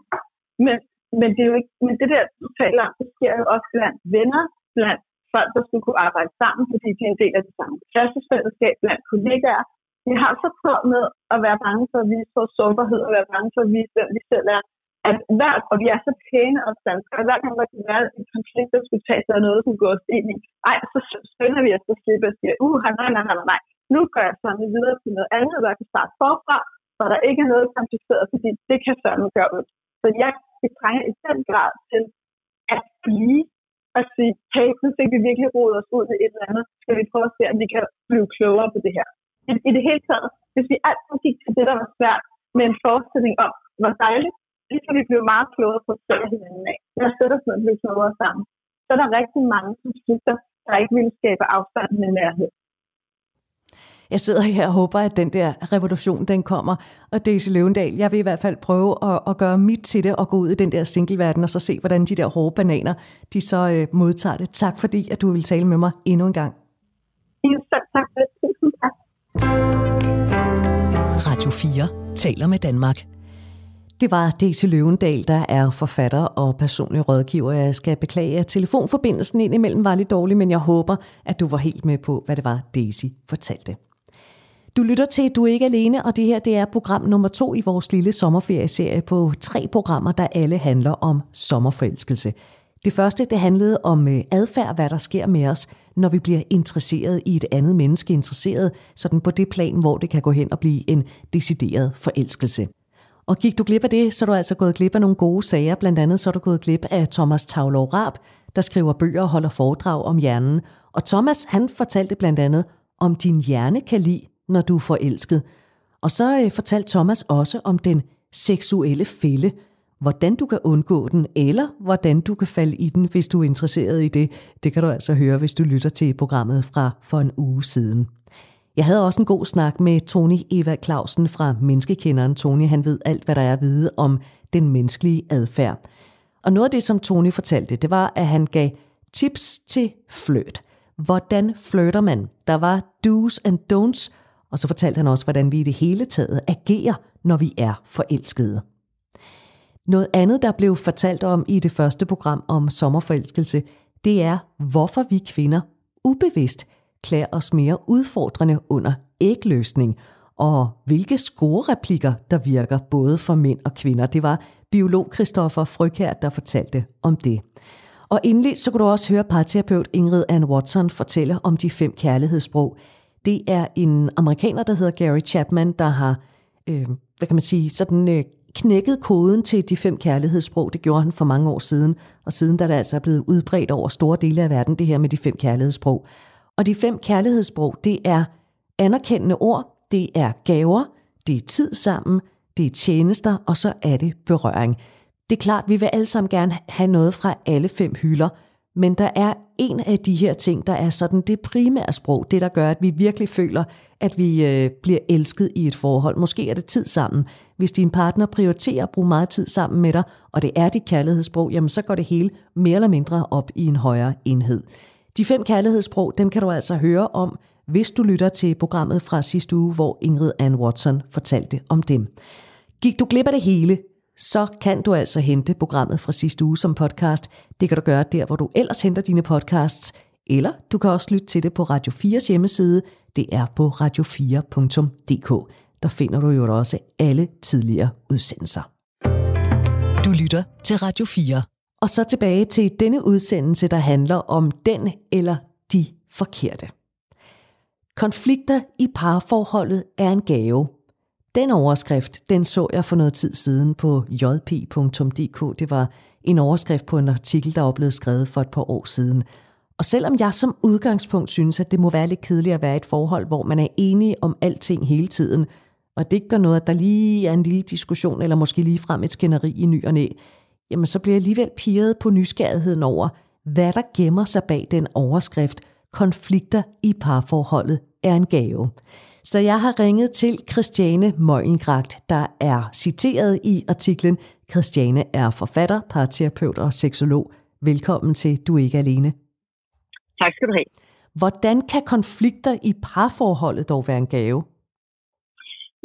Men, men, det er jo ikke, men det der, du taler om, det sker jo også blandt venner, blandt folk, der skulle kunne arbejde sammen, fordi de er en del af det samme klassefællesskab, blandt kollegaer. Vi har så prøvet med at være bange for at vise vores sårbarhed, og være bange for at vise, hvem vi selv er. At hver, og vi er så pæne og danskere, og hver gang der kan være en konflikt, der skulle tage sig af noget, som går os ind i, ej, så skynder vi os at slippe og siger, uh, nej, nej, nej, nej. Nu går jeg sådan videre til noget andet, der kan starte forfra, så der ikke er noget kompliceret, fordi det kan fandme gøre ud. Så jeg trænger i den grad til at blive og sige, hey, nu fik vi virkelig rodet os ud i et eller andet. Skal vi prøve at se, om vi kan blive klogere på det her? I, i det hele taget, hvis vi altid gik til det, der var svært, med en forestilling om, hvor dejligt, det kan vi blive meget klogere på at sætte hinanden af. Jeg sætter os ned og blive klogere sammen. Så er der rigtig mange konflikter, der ikke vil skabe afstand med nærhed. Jeg sidder her og håber, at den der revolution, den kommer. Og Daisy Løvendal, jeg vil i hvert fald prøve at, at gøre mit til det og gå ud i den der singleverden og så se, hvordan de der hårde bananer, de så øh, modtager det. Tak fordi, at du vil tale med mig endnu en gang. tak tak Tusind tak. Radio 4 taler med Danmark. Det var DC Løvendal, der er forfatter og personlig rådgiver. Jeg skal beklage, at telefonforbindelsen indimellem var lidt dårlig, men jeg håber, at du var helt med på, hvad det var, Daisy fortalte. Du lytter til Du er ikke alene, og det her det er program nummer to i vores lille sommerferieserie på tre programmer, der alle handler om sommerforelskelse. Det første det handlede om øh, adfærd, hvad der sker med os, når vi bliver interesseret i et andet menneske, interesseret sådan på det plan, hvor det kan gå hen og blive en decideret forelskelse. Og gik du glip af det, så er du altså gået glip af nogle gode sager. Blandt andet så er du gået glip af Thomas Tavlov Rab, der skriver bøger og holder foredrag om hjernen. Og Thomas, han fortalte blandt andet, om din hjerne kan lide når du er forelsket. Og så øh, fortalte Thomas også om den seksuelle fælde, hvordan du kan undgå den, eller hvordan du kan falde i den, hvis du er interesseret i det. Det kan du altså høre, hvis du lytter til programmet fra for en uge siden. Jeg havde også en god snak med Tony Eva Clausen fra Menneskekenderen. Tony han ved alt, hvad der er at vide om den menneskelige adfærd. Og noget af det, som Tony fortalte, det var, at han gav tips til fløt. Hvordan flirter man? Der var do's and don'ts, og så fortalte han også, hvordan vi i det hele taget agerer, når vi er forelskede. Noget andet, der blev fortalt om i det første program om sommerforelskelse, det er, hvorfor vi kvinder ubevidst klæder os mere udfordrende under ægløsning, og hvilke scorereplikker, der virker både for mænd og kvinder. Det var biolog Christoffer Frøkær, der fortalte om det. Og endelig så kunne du også høre parterapeut Ingrid Ann Watson fortælle om de fem kærlighedssprog, det er en amerikaner, der hedder Gary Chapman, der har, øh, hvad kan man sige, sådan øh, knækket koden til de fem kærlighedssprog. Det gjorde han for mange år siden, og siden der er det altså blevet udbredt over store dele af verden, det her med de fem kærlighedssprog. Og de fem kærlighedssprog, det er anerkendende ord, det er gaver, det er tid sammen, det er tjenester, og så er det berøring. Det er klart, vi vil alle sammen gerne have noget fra alle fem hylder, men der er en af de her ting, der er sådan det primære sprog, det der gør, at vi virkelig føler, at vi øh, bliver elsket i et forhold. Måske er det tid sammen. Hvis din partner prioriterer at bruge meget tid sammen med dig, og det er dit kærlighedssprog, jamen så går det hele mere eller mindre op i en højere enhed. De fem kærlighedssprog, dem kan du altså høre om, hvis du lytter til programmet fra sidste uge, hvor Ingrid Ann Watson fortalte om dem. Gik du glip af det hele, så kan du altså hente programmet fra sidste uge som podcast. Det kan du gøre der, hvor du ellers henter dine podcasts, eller du kan også lytte til det på Radio 4's hjemmeside. Det er på radio4.dk. Der finder du jo også alle tidligere udsendelser. Du lytter til Radio 4. Og så tilbage til denne udsendelse, der handler om den eller de forkerte. Konflikter i parforholdet er en gave. Den overskrift, den så jeg for noget tid siden på jp.dk. Det var en overskrift på en artikel, der var blevet skrevet for et par år siden. Og selvom jeg som udgangspunkt synes, at det må være lidt kedeligt at være i et forhold, hvor man er enige om alting hele tiden, og det ikke gør noget, at der lige er en lille diskussion, eller måske lige frem et skænderi i ny og næ, jamen så bliver jeg alligevel pirret på nysgerrigheden over, hvad der gemmer sig bag den overskrift, konflikter i parforholdet er en gave. Så jeg har ringet til Christiane Møglengragt, der er citeret i artiklen Christiane er forfatter, parterapeut og seksolog. Velkommen til Du er ikke alene. Tak skal du have. Hvordan kan konflikter i parforholdet dog være en gave?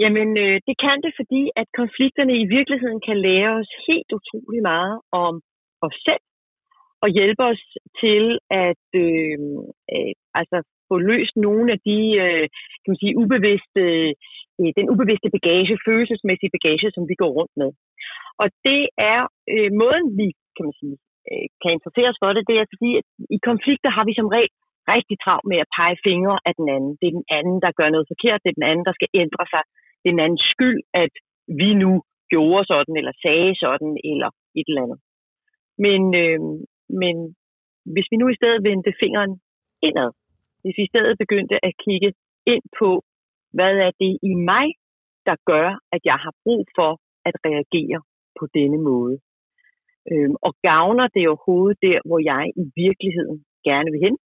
Jamen, øh, det kan det, fordi at konflikterne i virkeligheden kan lære os helt utrolig meget om os selv, og hjælpe os til at øh, øh, altså få løst nogle af de øh, kan man sige, ubevidste, øh, den ubevidste bagage, følelsesmæssige bagage, som vi går rundt med. Og det er øh, måden, vi kan, man sige, øh, kan interessere os for det, det er fordi, at i konflikter har vi som regel rigtig travlt med at pege fingre af den anden. Det er den anden, der gør noget forkert. Det er den anden, der skal ændre sig. Det er den andens skyld, at vi nu gjorde sådan, eller sagde sådan, eller et eller andet. Men, øh, men hvis vi nu i stedet vendte fingeren indad, hvis vi i stedet begyndte at kigge ind på, hvad er det i mig, der gør, at jeg har brug for at reagere på denne måde. Øhm, og gavner det overhovedet der, hvor jeg i virkeligheden gerne vil hen.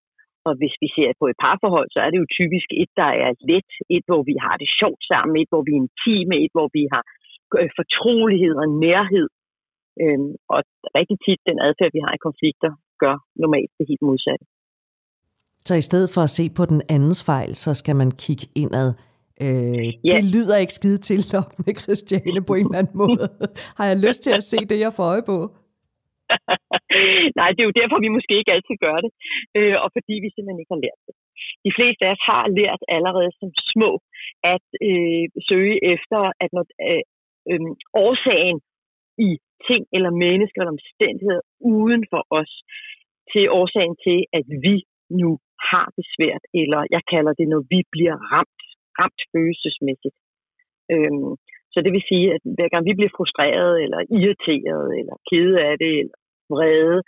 Og hvis vi ser på et parforhold, så er det jo typisk et, der er let, et, hvor vi har det sjovt sammen, et, hvor vi er intime, et, hvor vi har øh, fortrolighed og nærhed. Øhm, og rigtig tit den adfærd, vi har i konflikter, gør normalt det helt modsatte. Så i stedet for at se på den andens fejl, så skal man kigge indad. Øh, yeah. Det lyder ikke skide til med Christiane på en eller anden måde. Har jeg lyst til at se det, jeg får øje på? Nej, det er jo derfor, vi måske ikke altid gør det. Øh, og fordi vi simpelthen ikke har lært det. De fleste af os har lært allerede som små at øh, søge efter, at når øh, øh, årsagen i ting eller mennesker eller omstændigheder uden for os til årsagen til, at vi nu har det svært, eller jeg kalder det, når vi bliver ramt, ramt følelsesmæssigt. Øhm, så det vil sige, at hver gang vi bliver frustreret, eller irriteret, eller kede af det, eller vrede,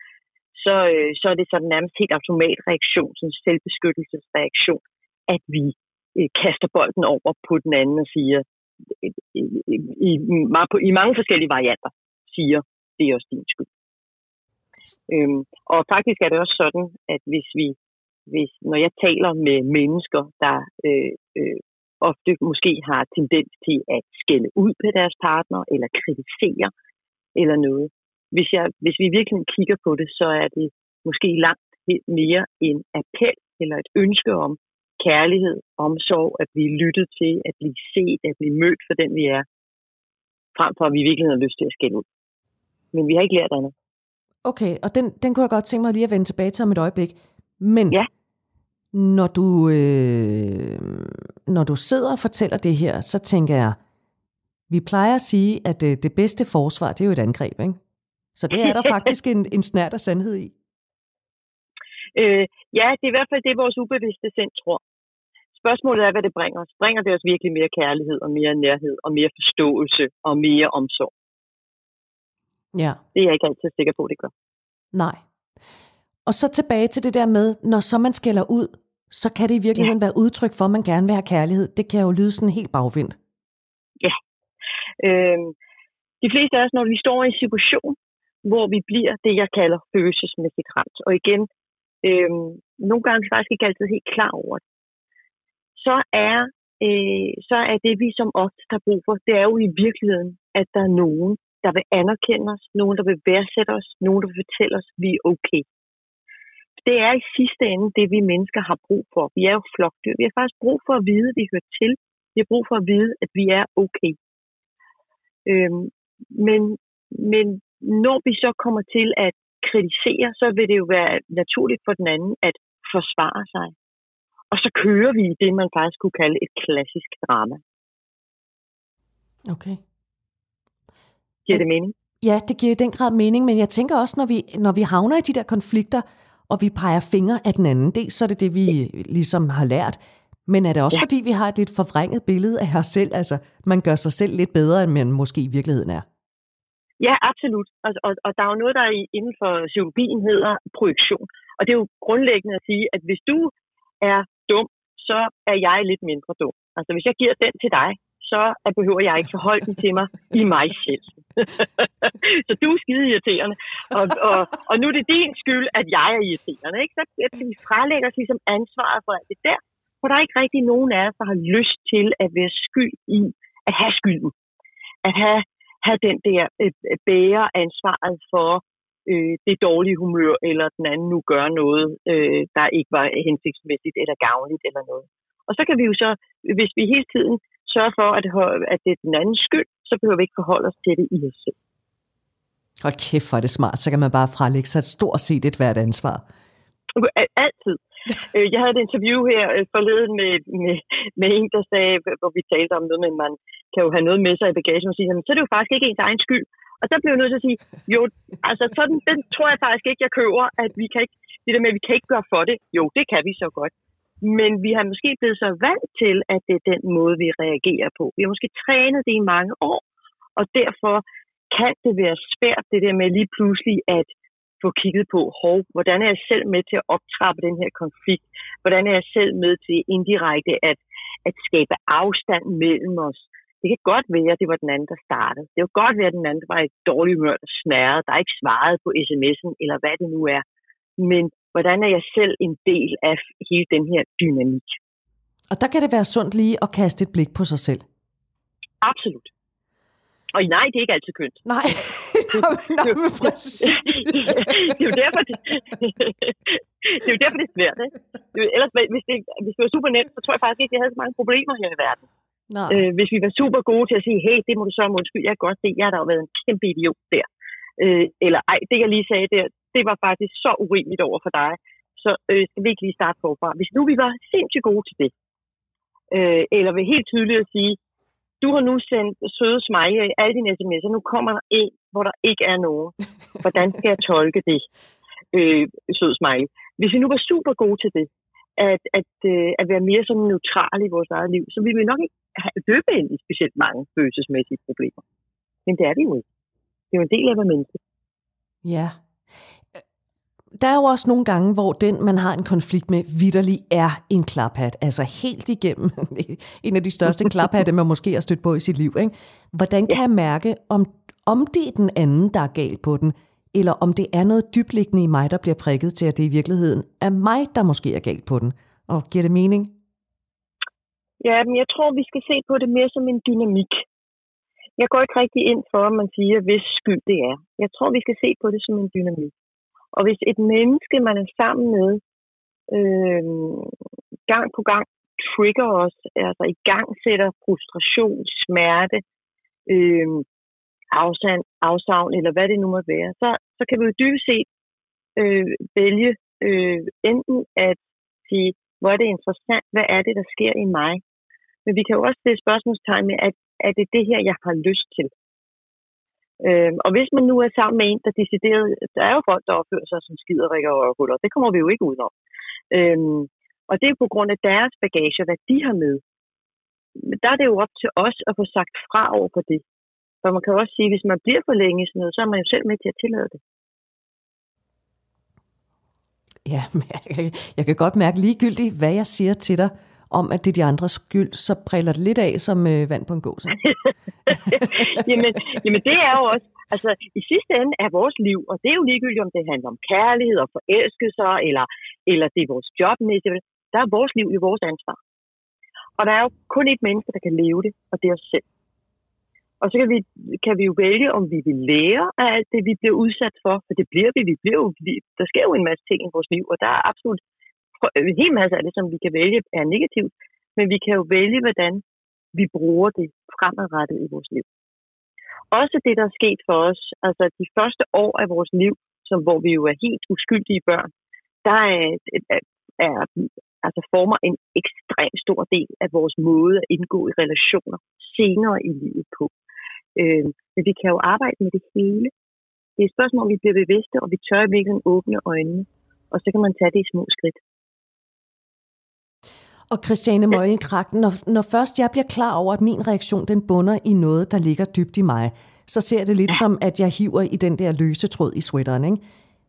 så, øh, så er det sådan nærmest helt automatreaktion, sådan en selvbeskyttelsesreaktion, at vi øh, kaster bolden over på den anden og siger, øh, øh, øh, i, i, i, i mange forskellige varianter, siger, det er også din skyld. Øhm, og faktisk er det også sådan, at hvis vi hvis, når jeg taler med mennesker, der øh, øh, ofte måske har tendens til at skælde ud på deres partner, eller kritisere, eller noget. Hvis, jeg, hvis vi virkelig kigger på det, så er det måske langt mere en appel, eller et ønske om kærlighed, omsorg, at blive lyttet til, at blive set, at blive mødt for den, vi er, frem for at vi virkelig har lyst til at skælde ud. Men vi har ikke lært andet. Okay, og den, den kunne jeg godt tænke mig lige at vende tilbage til om et øjeblik. Men ja. Når du, øh, når du sidder og fortæller det her, så tænker jeg, vi plejer at sige, at det, det bedste forsvar, det er jo et angreb, ikke? Så det er der faktisk en, en snært af sandhed i. Øh, ja, det er i hvert fald det, vores ubevidste sind tror. Spørgsmålet er, hvad det bringer os. Bringer det os virkelig mere kærlighed og mere nærhed og mere forståelse og mere omsorg? Ja. Det er jeg ikke altid sikker på, det gør. Nej. Og så tilbage til det der med, når så man skælder ud, så kan det i virkeligheden ja. være udtryk for, at man gerne vil have kærlighed. Det kan jo lyde sådan helt bagvendt. Øh, de fleste af os, når vi står i en situation, hvor vi bliver det, jeg kalder følelsesmæssigt ramt, og igen, øh, nogle gange er vi faktisk ikke altid helt klar over det, så er, øh, så er det, vi som ofte har brug for, det er jo i virkeligheden, at der er nogen, der vil anerkende os, nogen, der vil værdsætte os, nogen, der vil fortælle os, at vi er okay. Det er i sidste ende det, vi mennesker har brug for. Vi er jo flokdyr. Vi har faktisk brug for at vide, at vi hører til. Vi har brug for at vide, at vi er okay. Øhm, men, men når vi så kommer til at kritisere, så vil det jo være naturligt for den anden at forsvare sig. Og så kører vi i det, man faktisk kunne kalde et klassisk drama. Okay. Giver det mening? Ja, det giver i den grad mening, men jeg tænker også, når vi, når vi havner i de der konflikter, og vi peger fingre af den anden, det så er det det, vi ligesom har lært. Men er det også, ja. fordi vi har et lidt forvrænget billede af os selv? Altså, man gør sig selv lidt bedre, end man måske i virkeligheden er. Ja, absolut. Og, og, og der er jo noget, der inden for psykologien hedder projektion. Og det er jo grundlæggende at sige, at hvis du er dum, så er jeg lidt mindre dum. Altså hvis jeg giver den til dig, så behøver jeg ikke forholde den til mig i mig selv. så du er skide irriterende, og, og, og nu er det din skyld, at jeg er irriterende. Ikke? Så vi frelægger os ligesom ansvaret for alt det der, for der er ikke rigtig nogen af os, der har lyst til at være skyld i at have skylden. At have, have den der øh, bære ansvaret for øh, det dårlige humør, eller den anden nu gør noget, øh, der ikke var hensigtsmæssigt eller gavnligt eller noget. Og så kan vi jo så, hvis vi hele tiden sørger for, at, at det er den andens skyld, så behøver vi ikke forholde os til det i os selv. Hold kæft, hvor er det smart. Så kan man bare frelægge sig et stort set et hvert ansvar. Altid. Øh, jeg havde et interview her øh, forleden med, med, med en, der sagde, hvor vi talte om noget, men man kan jo have noget med sig i bagagen og sige, så er det jo faktisk ikke ens egen skyld. Og der blev jeg nødt til at sige, jo, altså sådan, den tror jeg faktisk ikke, jeg køber, at vi kan ikke, det der med, at vi kan ikke gøre for det. Jo, det kan vi så godt. Men vi har måske blevet så vant til, at det er den måde, vi reagerer på. Vi har måske trænet det i mange år, og derfor kan det være svært, det der med lige pludselig at få kigget på, hov, hvordan er jeg selv med til at optrappe den her konflikt? Hvordan er jeg selv med til indirekte at, at skabe afstand mellem os? Det kan godt være, at det var den anden, der startede. Det kan godt være, at den anden var et dårligt humør, der snærede, der ikke svarede på sms'en, eller hvad det nu er. Men hvordan er jeg selv en del af hele den her dynamik? Og der kan det være sundt lige at kaste et blik på sig selv. Absolut. Og nej, det er ikke altid kønt. Nej, nej, men det er jo derfor, det, det er jo derfor, det er svært. Ikke? Ellers, hvis det, hvis det var super nemt, så tror jeg faktisk ikke, at jeg havde så mange problemer her i verden. Nej. Øh, hvis vi var super gode til at sige, hey, det må du så om undskyld, jeg kan godt se, jeg har da været en kæmpe idiot der. Øh, eller ej, det jeg lige sagde der, det var faktisk så urimeligt over for dig. Så øh, skal vi ikke lige starte forfra. Hvis nu vi var sindssygt gode til det, øh, eller vil helt tydeligt at sige, du har nu sendt søde smiley i alle dine sms'er, nu kommer der en, hvor der ikke er nogen. Hvordan skal jeg tolke det, øh, søde smiley? Hvis vi nu var super gode til det, at, at, øh, at være mere sådan neutral i vores eget liv, så ville vi nok ikke løbe ind i specielt mange følelsesmæssige problemer. Men det er det jo ikke. Det er jo en del af at være menneske. Ja. Der er jo også nogle gange, hvor den, man har en konflikt med, vidderlig er en klaphat. Altså helt igennem en af de største klaphatte, man måske har stødt på i sit liv. Ikke? Hvordan kan jeg mærke, om, om det er den anden, der er gal på den, eller om det er noget dybliggende i mig, der bliver prikket til, at det i virkeligheden er mig, der måske er galt på den. Og giver det mening? Ja, men jeg tror, vi skal se på det mere som en dynamik. Jeg går ikke rigtig ind for, at man siger, hvis skyld det er. Jeg tror, vi skal se på det som en dynamik. Og hvis et menneske, man er sammen med, øh, gang på gang trigger os, altså i gang sætter frustration, smerte, øh, afsavn, afsavn, eller hvad det nu må være, så, så kan vi jo dybest set øh, vælge øh, enten at sige, hvor er det interessant, hvad er det, der sker i mig? Men vi kan jo også stille spørgsmålstegn med, at er det det her, jeg har lyst til? Øh, og hvis man nu er sammen med en, der decideret, der er jo folk, der opfører sig som skiderikker og huller, det kommer vi jo ikke udenom. Øh, og det er på grund af deres bagage, hvad de har med. Men der er det jo op til os at få sagt fra over for det. For man kan også sige, at hvis man bliver for længe sådan noget, så er man jo selv med til at tillade det. Ja, jeg kan, jeg kan godt mærke ligegyldigt, hvad jeg siger til dig, om, at det er de andres skyld, så præller det lidt af som øh, vand på en gås. jamen, jamen det er jo også, altså i sidste ende er vores liv, og det er jo ligegyldigt, om det handler om kærlighed og forelskelser, eller, eller det er vores job, der er vores liv i vores ansvar. Og der er jo kun et menneske, der kan leve det, og det er os selv. Og så kan vi, kan vi jo vælge, om vi vil lære af alt det, vi bliver udsat for, for det bliver vi. vi bliver jo, der sker jo en masse ting i vores liv, og der er absolut en hel masse af det, som vi kan vælge, er negativt, men vi kan jo vælge, hvordan vi bruger det fremadrettet i vores liv. Også det, der er sket for os, altså de første år af vores liv, som, hvor vi jo er helt uskyldige børn, der er, er, er altså former en ekstrem stor del af vores måde at indgå i relationer senere i livet på. Øh, men vi kan jo arbejde med det hele. Det er et spørgsmål, om vi bliver bevidste, og vi tør i virkeligheden åbne øjnene, og så kan man tage det i små skridt. Og Christiane Møglenkrak, når, når først jeg bliver klar over, at min reaktion den bunder i noget, der ligger dybt i mig, så ser det lidt ja. som, at jeg hiver i den der løse tråd i sweateren. Ikke?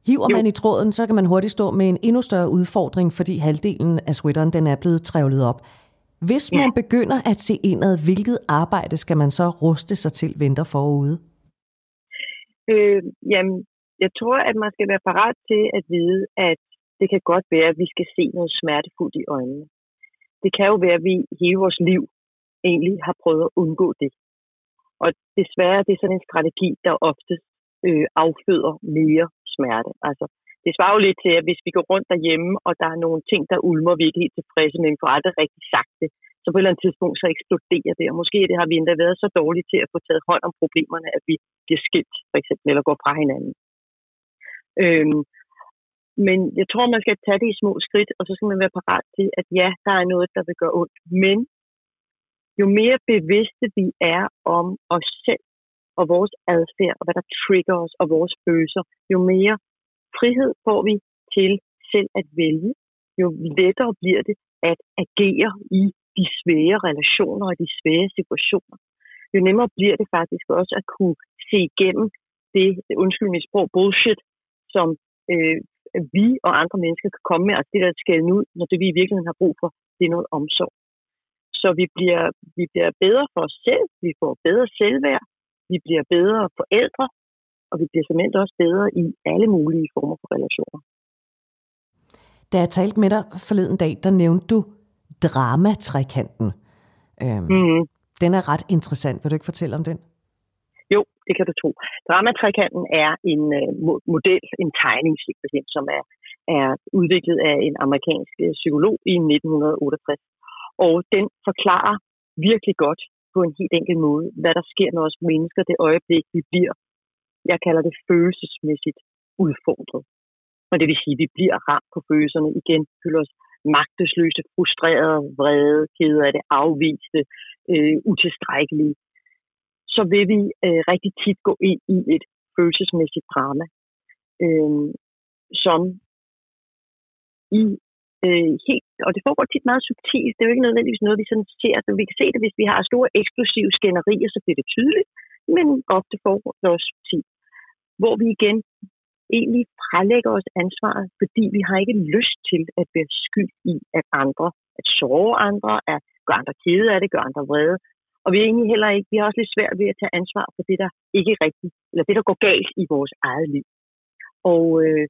Hiver jo. man i tråden, så kan man hurtigt stå med en endnu større udfordring, fordi halvdelen af sweateren den er blevet trævlet op. Hvis ja. man begynder at se indad, hvilket arbejde skal man så ruste sig til venter forude? Øh, jamen, jeg tror, at man skal være parat til at vide, at det kan godt være, at vi skal se noget smertefuldt i øjnene. Det kan jo være, at vi hele vores liv egentlig har prøvet at undgå det. Og desværre det er sådan en strategi, der ofte øh, afføder mere smerte. Altså, det svarer jo lidt til, at hvis vi går rundt derhjemme, og der er nogle ting, der ulmer, vi er ikke helt tilfredse med, men får aldrig rigtig sagt det, så på et eller andet tidspunkt, så eksploderer det. Og måske det har vi endda været så dårlige til at få taget hånd om problemerne, at vi bliver skilt, for eksempel, eller går fra hinanden. Øhm, men jeg tror, man skal tage det i små skridt, og så skal man være parat til, at ja, der er noget, der vil gøre ondt. Men jo mere bevidste vi er om os selv og vores adfærd, og hvad der trigger os, og vores følelser, jo mere frihed får vi til selv at vælge, jo lettere bliver det at agere i de svære relationer og de svære situationer. Jo nemmere bliver det faktisk også at kunne se igennem det, undskyld mit sprog, bullshit, som øh, vi og andre mennesker kan komme med, altså det der skal ud, når det vi i virkeligheden har brug for, det er noget omsorg. Så vi bliver, vi bliver bedre for os selv, vi får bedre selvværd, vi bliver bedre forældre, og vi bliver simpelthen også bedre i alle mulige former for relationer. Da jeg talte med dig forleden dag, der nævnte du dramatrækanten. Øhm, mm-hmm. Den er ret interessant. Vil du ikke fortælle om den? Jo, det kan du tro. Dramatrikanten er en øh, model, en tegning, som er, er udviklet af en amerikansk øh, psykolog i 1968. Og den forklarer virkelig godt på en helt enkel måde, hvad der sker med os mennesker det øjeblik, vi bliver, jeg kalder det følelsesmæssigt udfordret. Og det vil sige, at vi bliver ramt på følelserne igen, føler os magtesløse, frustrerede, vrede, kede af det, afviste, øh, utilstrækkelige så vil vi øh, rigtig tit gå ind i et følelsesmæssigt drama, øh, som i øh, helt, og det foregår tit meget subtilt, det er jo ikke nødvendigvis noget, vi sådan ser, så vi kan se det, hvis vi har store eksplosive skænderier, så bliver det tydeligt, men ofte foregår det også subtilt, hvor vi igen egentlig frelægger os ansvaret, fordi vi har ikke lyst til at være skyld i, at andre, at såre andre, at gøre andre kede af det, gøre andre vrede, og vi er egentlig heller ikke, vi har også lidt svært ved at tage ansvar for det, der ikke er rigtigt, eller det, der går galt i vores eget liv. Og øh,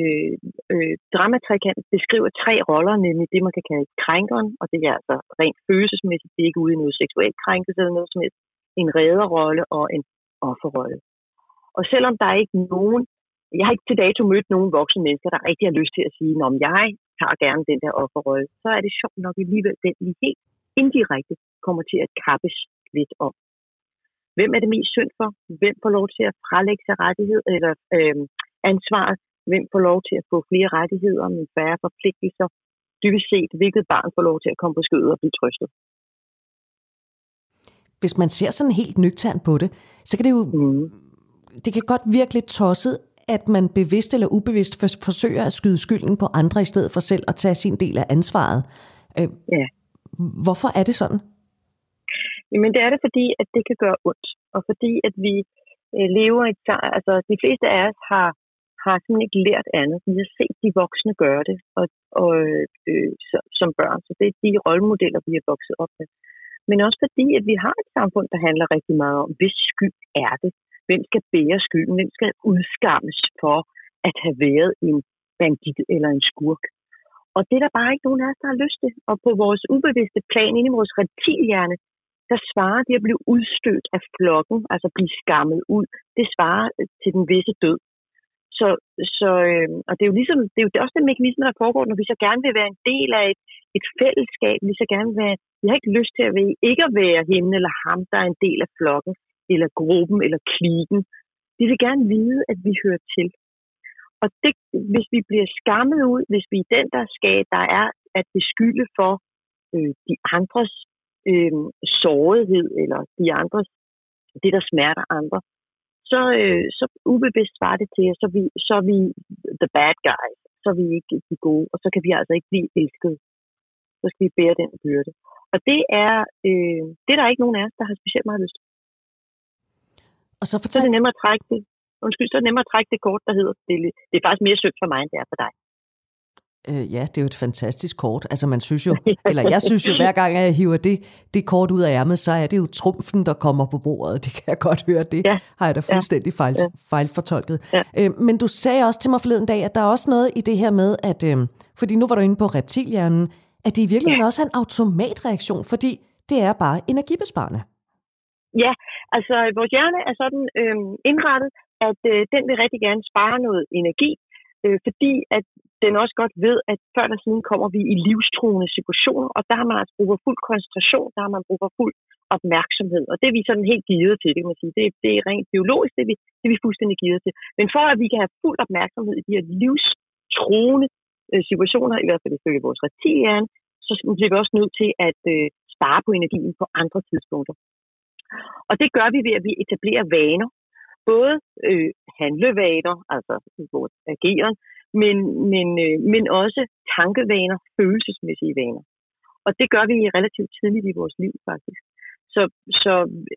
øh, øh, dramatrikant beskriver tre roller, nemlig det, man kan kalde krænkeren, og det er altså rent følelsesmæssigt, det er ikke ude i noget seksuelt krænkelse eller noget som helst, en redderrolle og en offerrolle. Og selvom der er ikke nogen, jeg har ikke til dato mødt nogen voksne mennesker, der rigtig har lyst til at sige, om jeg tager gerne den der offerrolle, så er det sjovt nok alligevel den, vi helt indirekte kommer til at kappes lidt om. Hvem er det mest synd for? Hvem får lov til at frelægge sig rettighed eller øh, ansvaret? Hvem får lov til at få flere rettigheder, men færre forpligtelser? Dybest set, hvilket barn får lov til at komme på skødet og blive trøstet? Hvis man ser sådan helt nøgternt på det, så kan det jo mm. det kan godt virke lidt tosset, at man bevidst eller ubevidst forsøger at skyde skylden på andre i stedet for selv at tage sin del af ansvaret. Øh, ja. Hvorfor er det sådan? Jamen det er det, fordi at det kan gøre ondt, og fordi at vi øh, lever i altså de fleste af os har har simpelthen ikke lært andet. Vi har set de voksne gøre det og, og, øh, som børn, så det er de rollemodeller, vi er vokset op med. Men også fordi, at vi har et samfund, der handler rigtig meget om, hvis skyld er det? Hvem skal bære skylden? Hvem skal udskammes for at have været en bandit eller en skurk? Og det er der bare ikke nogen af os, der har lyst til. Og på vores ubevidste plan, inde i vores reptilhjerne, der svarer det at blive udstødt af flokken, altså blive skammet ud, det svarer øh, til den visse død. Så, så øh, og det er jo ligesom, det er jo også den mekanisme, der foregår, når vi så gerne vil være en del af et, et fællesskab, vi så gerne vil være, vi har ikke lyst til at være, ikke at være hende eller ham, der er en del af flokken, eller gruppen, eller klikken. Vi vil gerne vide, at vi hører til. Og det, hvis vi bliver skammet ud, hvis vi er den, der skal, der er at beskylde for øh, de andres øh, sårighed, eller de andres, det der smerter andre, så, øh, så ubevidst var det til, så vi, så er vi the bad guys, så er vi ikke de gode, og så kan vi altså ikke blive elsket. Så skal vi bære den byrde. Og det er, øh, det er der ikke nogen af os, der har specielt meget lyst til. Og så, fortæl... så er det nemmere at trække det. Undskyld, så er det nemmere at trække det kort, der hedder, det, det er faktisk mere sødt for mig, end det er for dig. Øh, ja, det er jo et fantastisk kort. Altså man synes jo, eller jeg synes jo, hver gang jeg hiver det, det kort ud af ærmet, så er det jo trumfen, der kommer på bordet. Det kan jeg godt høre. Det ja. har jeg da fuldstændig fejl, ja. fejlfortolket. Ja. Øh, men du sagde også til mig forleden dag, at der er også noget i det her med, at øh, fordi nu var du inde på reptilhjernen, at det i virkeligheden ja. også er en automatreaktion, fordi det er bare energibesparende. Ja, altså vores hjerne er sådan øh, indrettet, at øh, den vil rigtig gerne spare noget energi, øh, fordi at den også godt ved, at før eller siden kommer vi i livstruende situationer, og der har man altså brug for fuld koncentration, der har man brug for fuld opmærksomhed, og det er vi sådan helt givet til, det kan man sige. Det, det er rent biologisk, det er, vi, det er vi fuldstændig givet til. Men for at vi kan have fuld opmærksomhed i de her livstruende øh, situationer, i hvert fald ifølge vores reptilhjerne, så bliver vi også nødt til at øh, spare på energien på andre tidspunkter. Og det gør vi ved, at vi etablerer vaner, både øh, handlevaner, altså vores ageren, men, men, øh, men også tankevaner, følelsesmæssige vaner. Og det gør vi relativt tidligt i vores liv faktisk. Så, så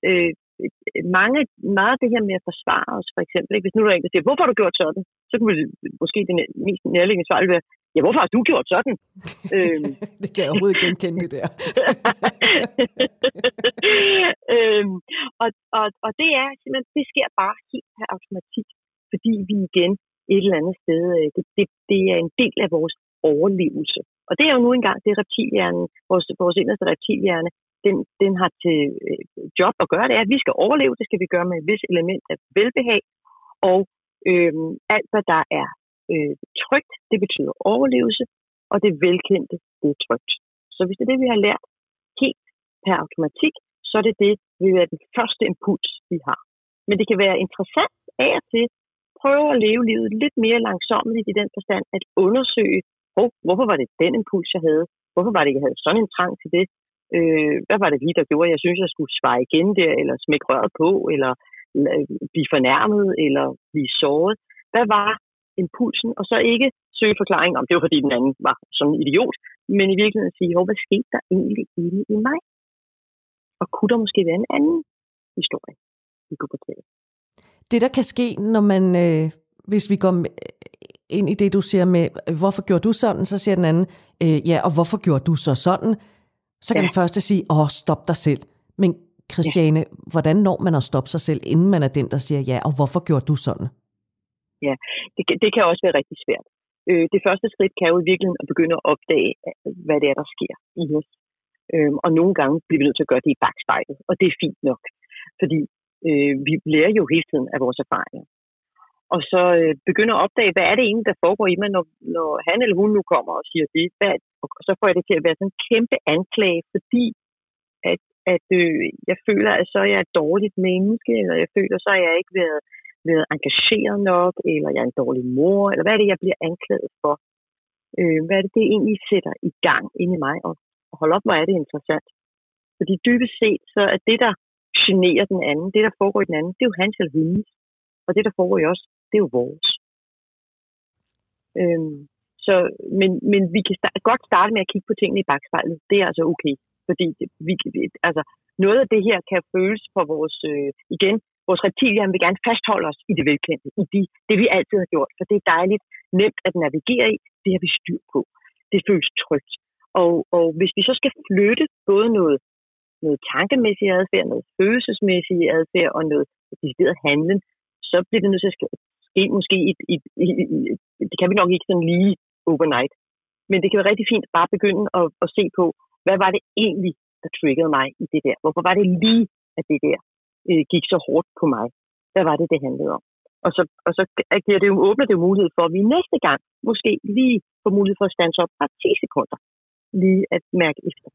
øh, mange, meget af det her med at forsvare os, for eksempel, ikke? hvis nu er der en, der siger, hvorfor har du gjort sådan? Så kunne vi måske det mest nærliggende svar være, ja, hvorfor har du gjort sådan? øhm. det kan jeg overhovedet genkende det der. øhm, og, og, og det er simpelthen, det sker bare helt per automatik, fordi vi igen et eller andet sted, øh, det, det, det er en del af vores overlevelse. Og det er jo nu engang det reptilhjernen, vores, vores inderste reptilhjerne, den, den har til øh, job at gøre, det er, at vi skal overleve, det skal vi gøre med et vis element af velbehag, og øh, alt hvad der er øh, trygt, det betyder overlevelse, og det velkendte, det er trygt. Så hvis det er det, vi har lært helt per automatik, så er det det, vil være den første impuls, vi har. Men det kan være interessant af og til prøve at leve livet lidt mere langsomt i den forstand, at undersøge, oh, hvorfor var det den impuls, jeg havde? Hvorfor var det, jeg havde sådan en trang til det? Øh, hvad var det lige, der gjorde, at jeg synes, jeg skulle svare igen der, eller smække røret på, eller blive fornærmet, eller blive såret? Hvad var impulsen? Og så ikke søge forklaring om, det var fordi den anden var sådan en idiot, men i virkeligheden sige, hvad skete der egentlig inde i mig? Og kunne der måske være en anden historie, vi kunne fortælle? det, der kan ske, når man, øh, hvis vi går ind i det, du siger med, hvorfor gjorde du sådan, så siger den anden, øh, ja, og hvorfor gjorde du så sådan? Så kan ja. den første sige, åh, stop dig selv. Men Christiane, ja. hvordan når man at stoppe sig selv, inden man er den, der siger ja, og hvorfor gjorde du sådan? Ja, det, det kan også være rigtig svært. Øh, det første skridt kan jo i virkeligheden at begynde at opdage, hvad det er, der sker i os. Øh, og nogle gange bliver vi nødt til at gøre det i bagspejlet, og det er fint nok. Fordi øh, vi lærer jo hele tiden af vores erfaringer. Og så øh, begynder at opdage, hvad er det egentlig, der foregår i mig, når, når han eller hun nu kommer og siger det. Hvad, og så får jeg det til at være sådan en kæmpe anklage, fordi at, at øh, jeg føler, at så er jeg et dårligt menneske, eller jeg føler, så er jeg ikke været, været engageret nok, eller jeg er en dårlig mor, eller hvad er det, jeg bliver anklaget for? Øh, hvad er det, det egentlig sætter i gang inde i mig? Og, og hold op, hvor er det interessant. Fordi dybest set, så er det, der generer den anden. Det, der foregår i den anden, det er jo hans eller hendes. Og det, der foregår i os, det er jo vores. Øhm, så, men, men vi kan start, godt starte med at kigge på tingene i bagspejlet. Det er altså okay. Fordi vi, altså, noget af det her kan føles for vores, øh, igen, vores reptilhjerne vil gerne fastholde os i det velkendte, i de, det vi altid har gjort, for det er dejligt nemt at navigere i, det har vi styr på. Det føles trygt. Og, og hvis vi så skal flytte både noget, noget tankemæssig adfærd, noget følelsesmæssig adfærd og noget decideret handling, så bliver det nødt til at ske måske i, i, i, i, det kan vi nok ikke sådan lige overnight. Men det kan være rigtig fint bare begynde at, at se på, hvad var det egentlig, der triggede mig i det der? Hvorfor var det lige, at det der øh, gik så hårdt på mig? Hvad var det, det handlede om? Og så, og så giver det jo, åbner det jo mulighed for, at vi næste gang måske lige får mulighed for at stande op bare 10 sekunder. Lige at mærke efter.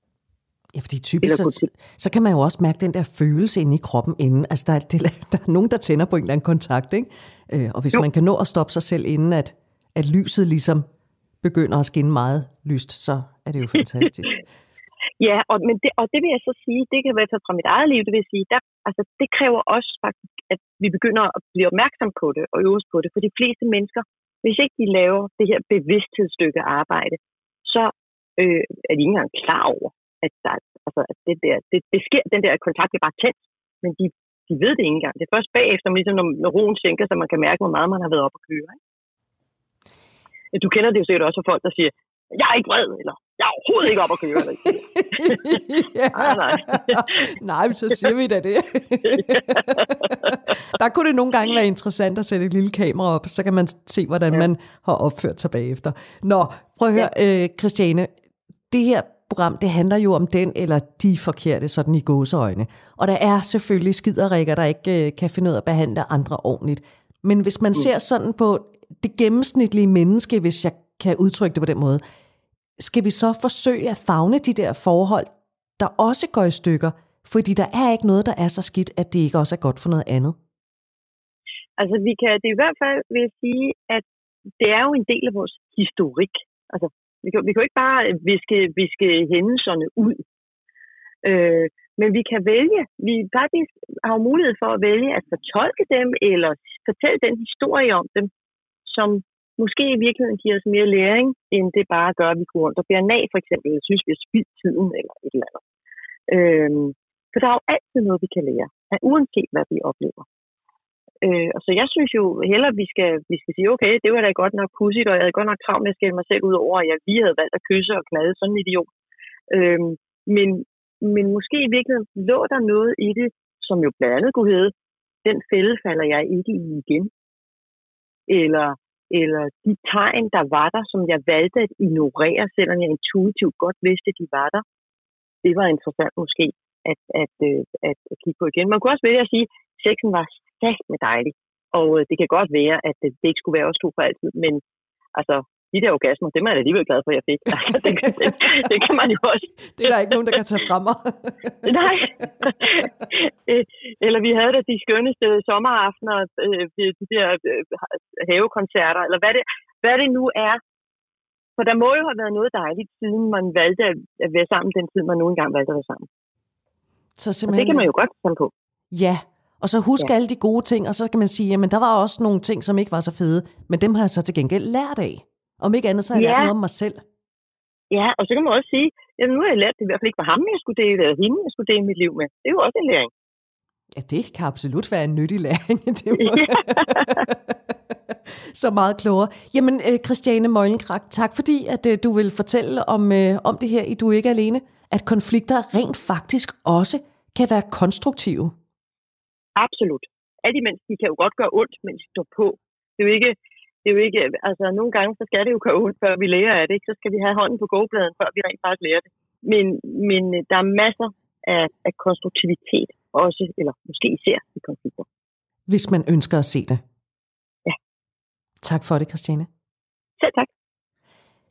Ja, fordi typisk så, så kan man jo også mærke den der følelse inde i kroppen inden. Altså, der er, det, der er nogen, der tænder på en eller anden kontakt, ikke? Øh, og hvis jo. man kan nå at stoppe sig selv inden, at, at lyset ligesom begynder at skinne meget lyst, så er det jo fantastisk ja, og, men det, og det vil jeg så sige, det kan være fra mit eget liv, det vil sige, der, altså, det kræver også faktisk, at vi begynder at blive opmærksom på det og øves på det. For de fleste mennesker, hvis ikke de laver det her bevidsthedsstykke arbejde, så øh, er de ikke engang klar over, at, der, altså, at det, der, det, det sker, den der kontakt er bare tændt, men de, de ved det ikke engang. Det er først bagefter, ligesom når, når roen sænker, så man kan mærke, hvor meget man har været op at køre. Ikke? Du kender det jo sikkert også af folk, der siger, jeg er ikke vred, eller jeg er overhovedet ikke op at køre. ja. nej, nej. nej, så siger vi da det. der kunne det nogle gange være interessant at sætte et lille kamera op, så kan man se, hvordan ja. man har opført sig bagefter. Nå, prøv at høre, ja. øh, Christiane, det her program, det handler jo om den eller de forkerte, sådan i gåseøjne. Og der er selvfølgelig skiderikker, der ikke øh, kan finde ud af at behandle andre ordentligt. Men hvis man mm. ser sådan på det gennemsnitlige menneske, hvis jeg kan udtrykke det på den måde, skal vi så forsøge at fagne de der forhold, der også går i stykker, fordi der er ikke noget, der er så skidt, at det ikke også er godt for noget andet? Altså, vi kan det i hvert fald vil jeg sige, at det er jo en del af vores historik. Altså, vi kan, vi kan jo ikke bare viske, viske hændelserne ud. Øh, men vi kan vælge, vi faktisk har jo mulighed for at vælge at fortolke dem, eller fortælle den historie om dem, som måske i virkeligheden giver os mere læring, end det bare gør, at vi går rundt og bliver nag, for eksempel, eller synes, vi har spildt tiden, eller et eller andet. Øhm, for der er jo altid noget, vi kan lære, uanset hvad vi oplever. Øh, og så jeg synes jo heller, at vi skal, vi skal sige, okay, det var da godt nok pudsigt, og jeg havde godt nok travlt med at skælde mig selv ud over, at jeg lige havde valgt at kysse og knade sådan en idiot. Øh, men, men måske i virkeligheden lå der noget i det, som jo blandt andet kunne hedde, den fælde falder jeg ikke i igen. Eller, eller de tegn, der var der, som jeg valgte at ignorere, selvom jeg intuitivt godt vidste, at de var der. Det var interessant måske at, at, at, at, at kigge på igen. Man kunne også vælge at sige, at sexen var med dejligt. Og øh, det kan godt være, at det, det ikke skulle være os to for altid, men altså, de der orgasmer, det er man alligevel glad for, at jeg fik. Altså, det, det, det kan man jo også. Det er der ikke nogen, der kan tage fra mig. Nej. Øh, eller vi havde da de skønneste sommeraftener, øh, de der havekoncerter, eller hvad det, hvad det nu er. For der må jo have været noget dejligt, siden man valgte at være sammen den tid, man nu engang valgte at være sammen. Så simpelthen... Og det kan man jo godt komme på. Ja, og så huske ja. alle de gode ting, og så kan man sige, jamen der var også nogle ting, som ikke var så fede, men dem har jeg så til gengæld lært af. Om ikke andet, så har jeg ja. lært noget om mig selv. Ja, og så kan man også sige, jamen nu har jeg lært det i hvert fald ikke for ham, jeg skulle dele, eller hende, jeg skulle dele mit liv med. Det er jo også en læring. Ja, det kan absolut være en nyttig læring. Det var... ja. så meget klogere. Jamen, øh, Christiane Møglenkrak, tak fordi, at øh, du vil fortælle om, øh, om det her i Du er ikke alene. At konflikter rent faktisk også kan være konstruktive. Absolut. Alt imens de kan jo godt gøre ondt, mens de står på. Det er jo ikke, det er jo ikke, altså nogle gange, så skal det jo gøre ondt, før vi lærer af det. Ikke? Så skal vi have hånden på gåbladen, før vi rent faktisk lærer det. Men, men øh, der er masser af, af konstruktivitet også, eller måske især i konflikter. Hvis man ønsker at se det. Ja. Tak for det, Christiane. Selv tak.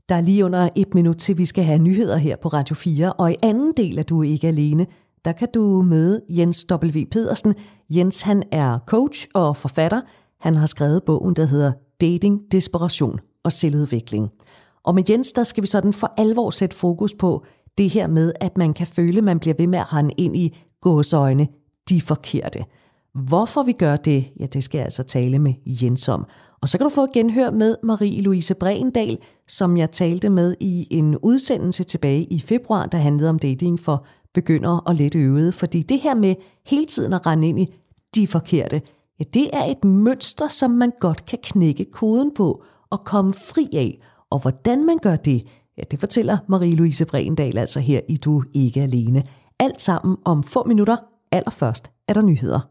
Der er lige under et minut til, vi skal have nyheder her på Radio 4, og i anden del af Du er ikke alene, der kan du møde Jens W. Pedersen. Jens han er coach og forfatter. Han har skrevet bogen, der hedder Dating, Desperation og Selvudvikling. Og med Jens, der skal vi sådan for alvor sætte fokus på det her med, at man kan føle, at man bliver ved med at rende ind i gåsøjne, de forkerte. Hvorfor vi gør det, ja, det skal jeg altså tale med Jens om. Og så kan du få genhør med Marie-Louise Brendal, som jeg talte med i en udsendelse tilbage i februar, der handlede om dating for begynder og let øvede. fordi det her med hele tiden at rende ind i de forkerte, ja, det er et mønster, som man godt kan knække koden på og komme fri af. Og hvordan man gør det, ja, det fortæller Marie-Louise Brendal altså her i Du Ikke Alene. Alt sammen om få minutter. Allerførst er der nyheder.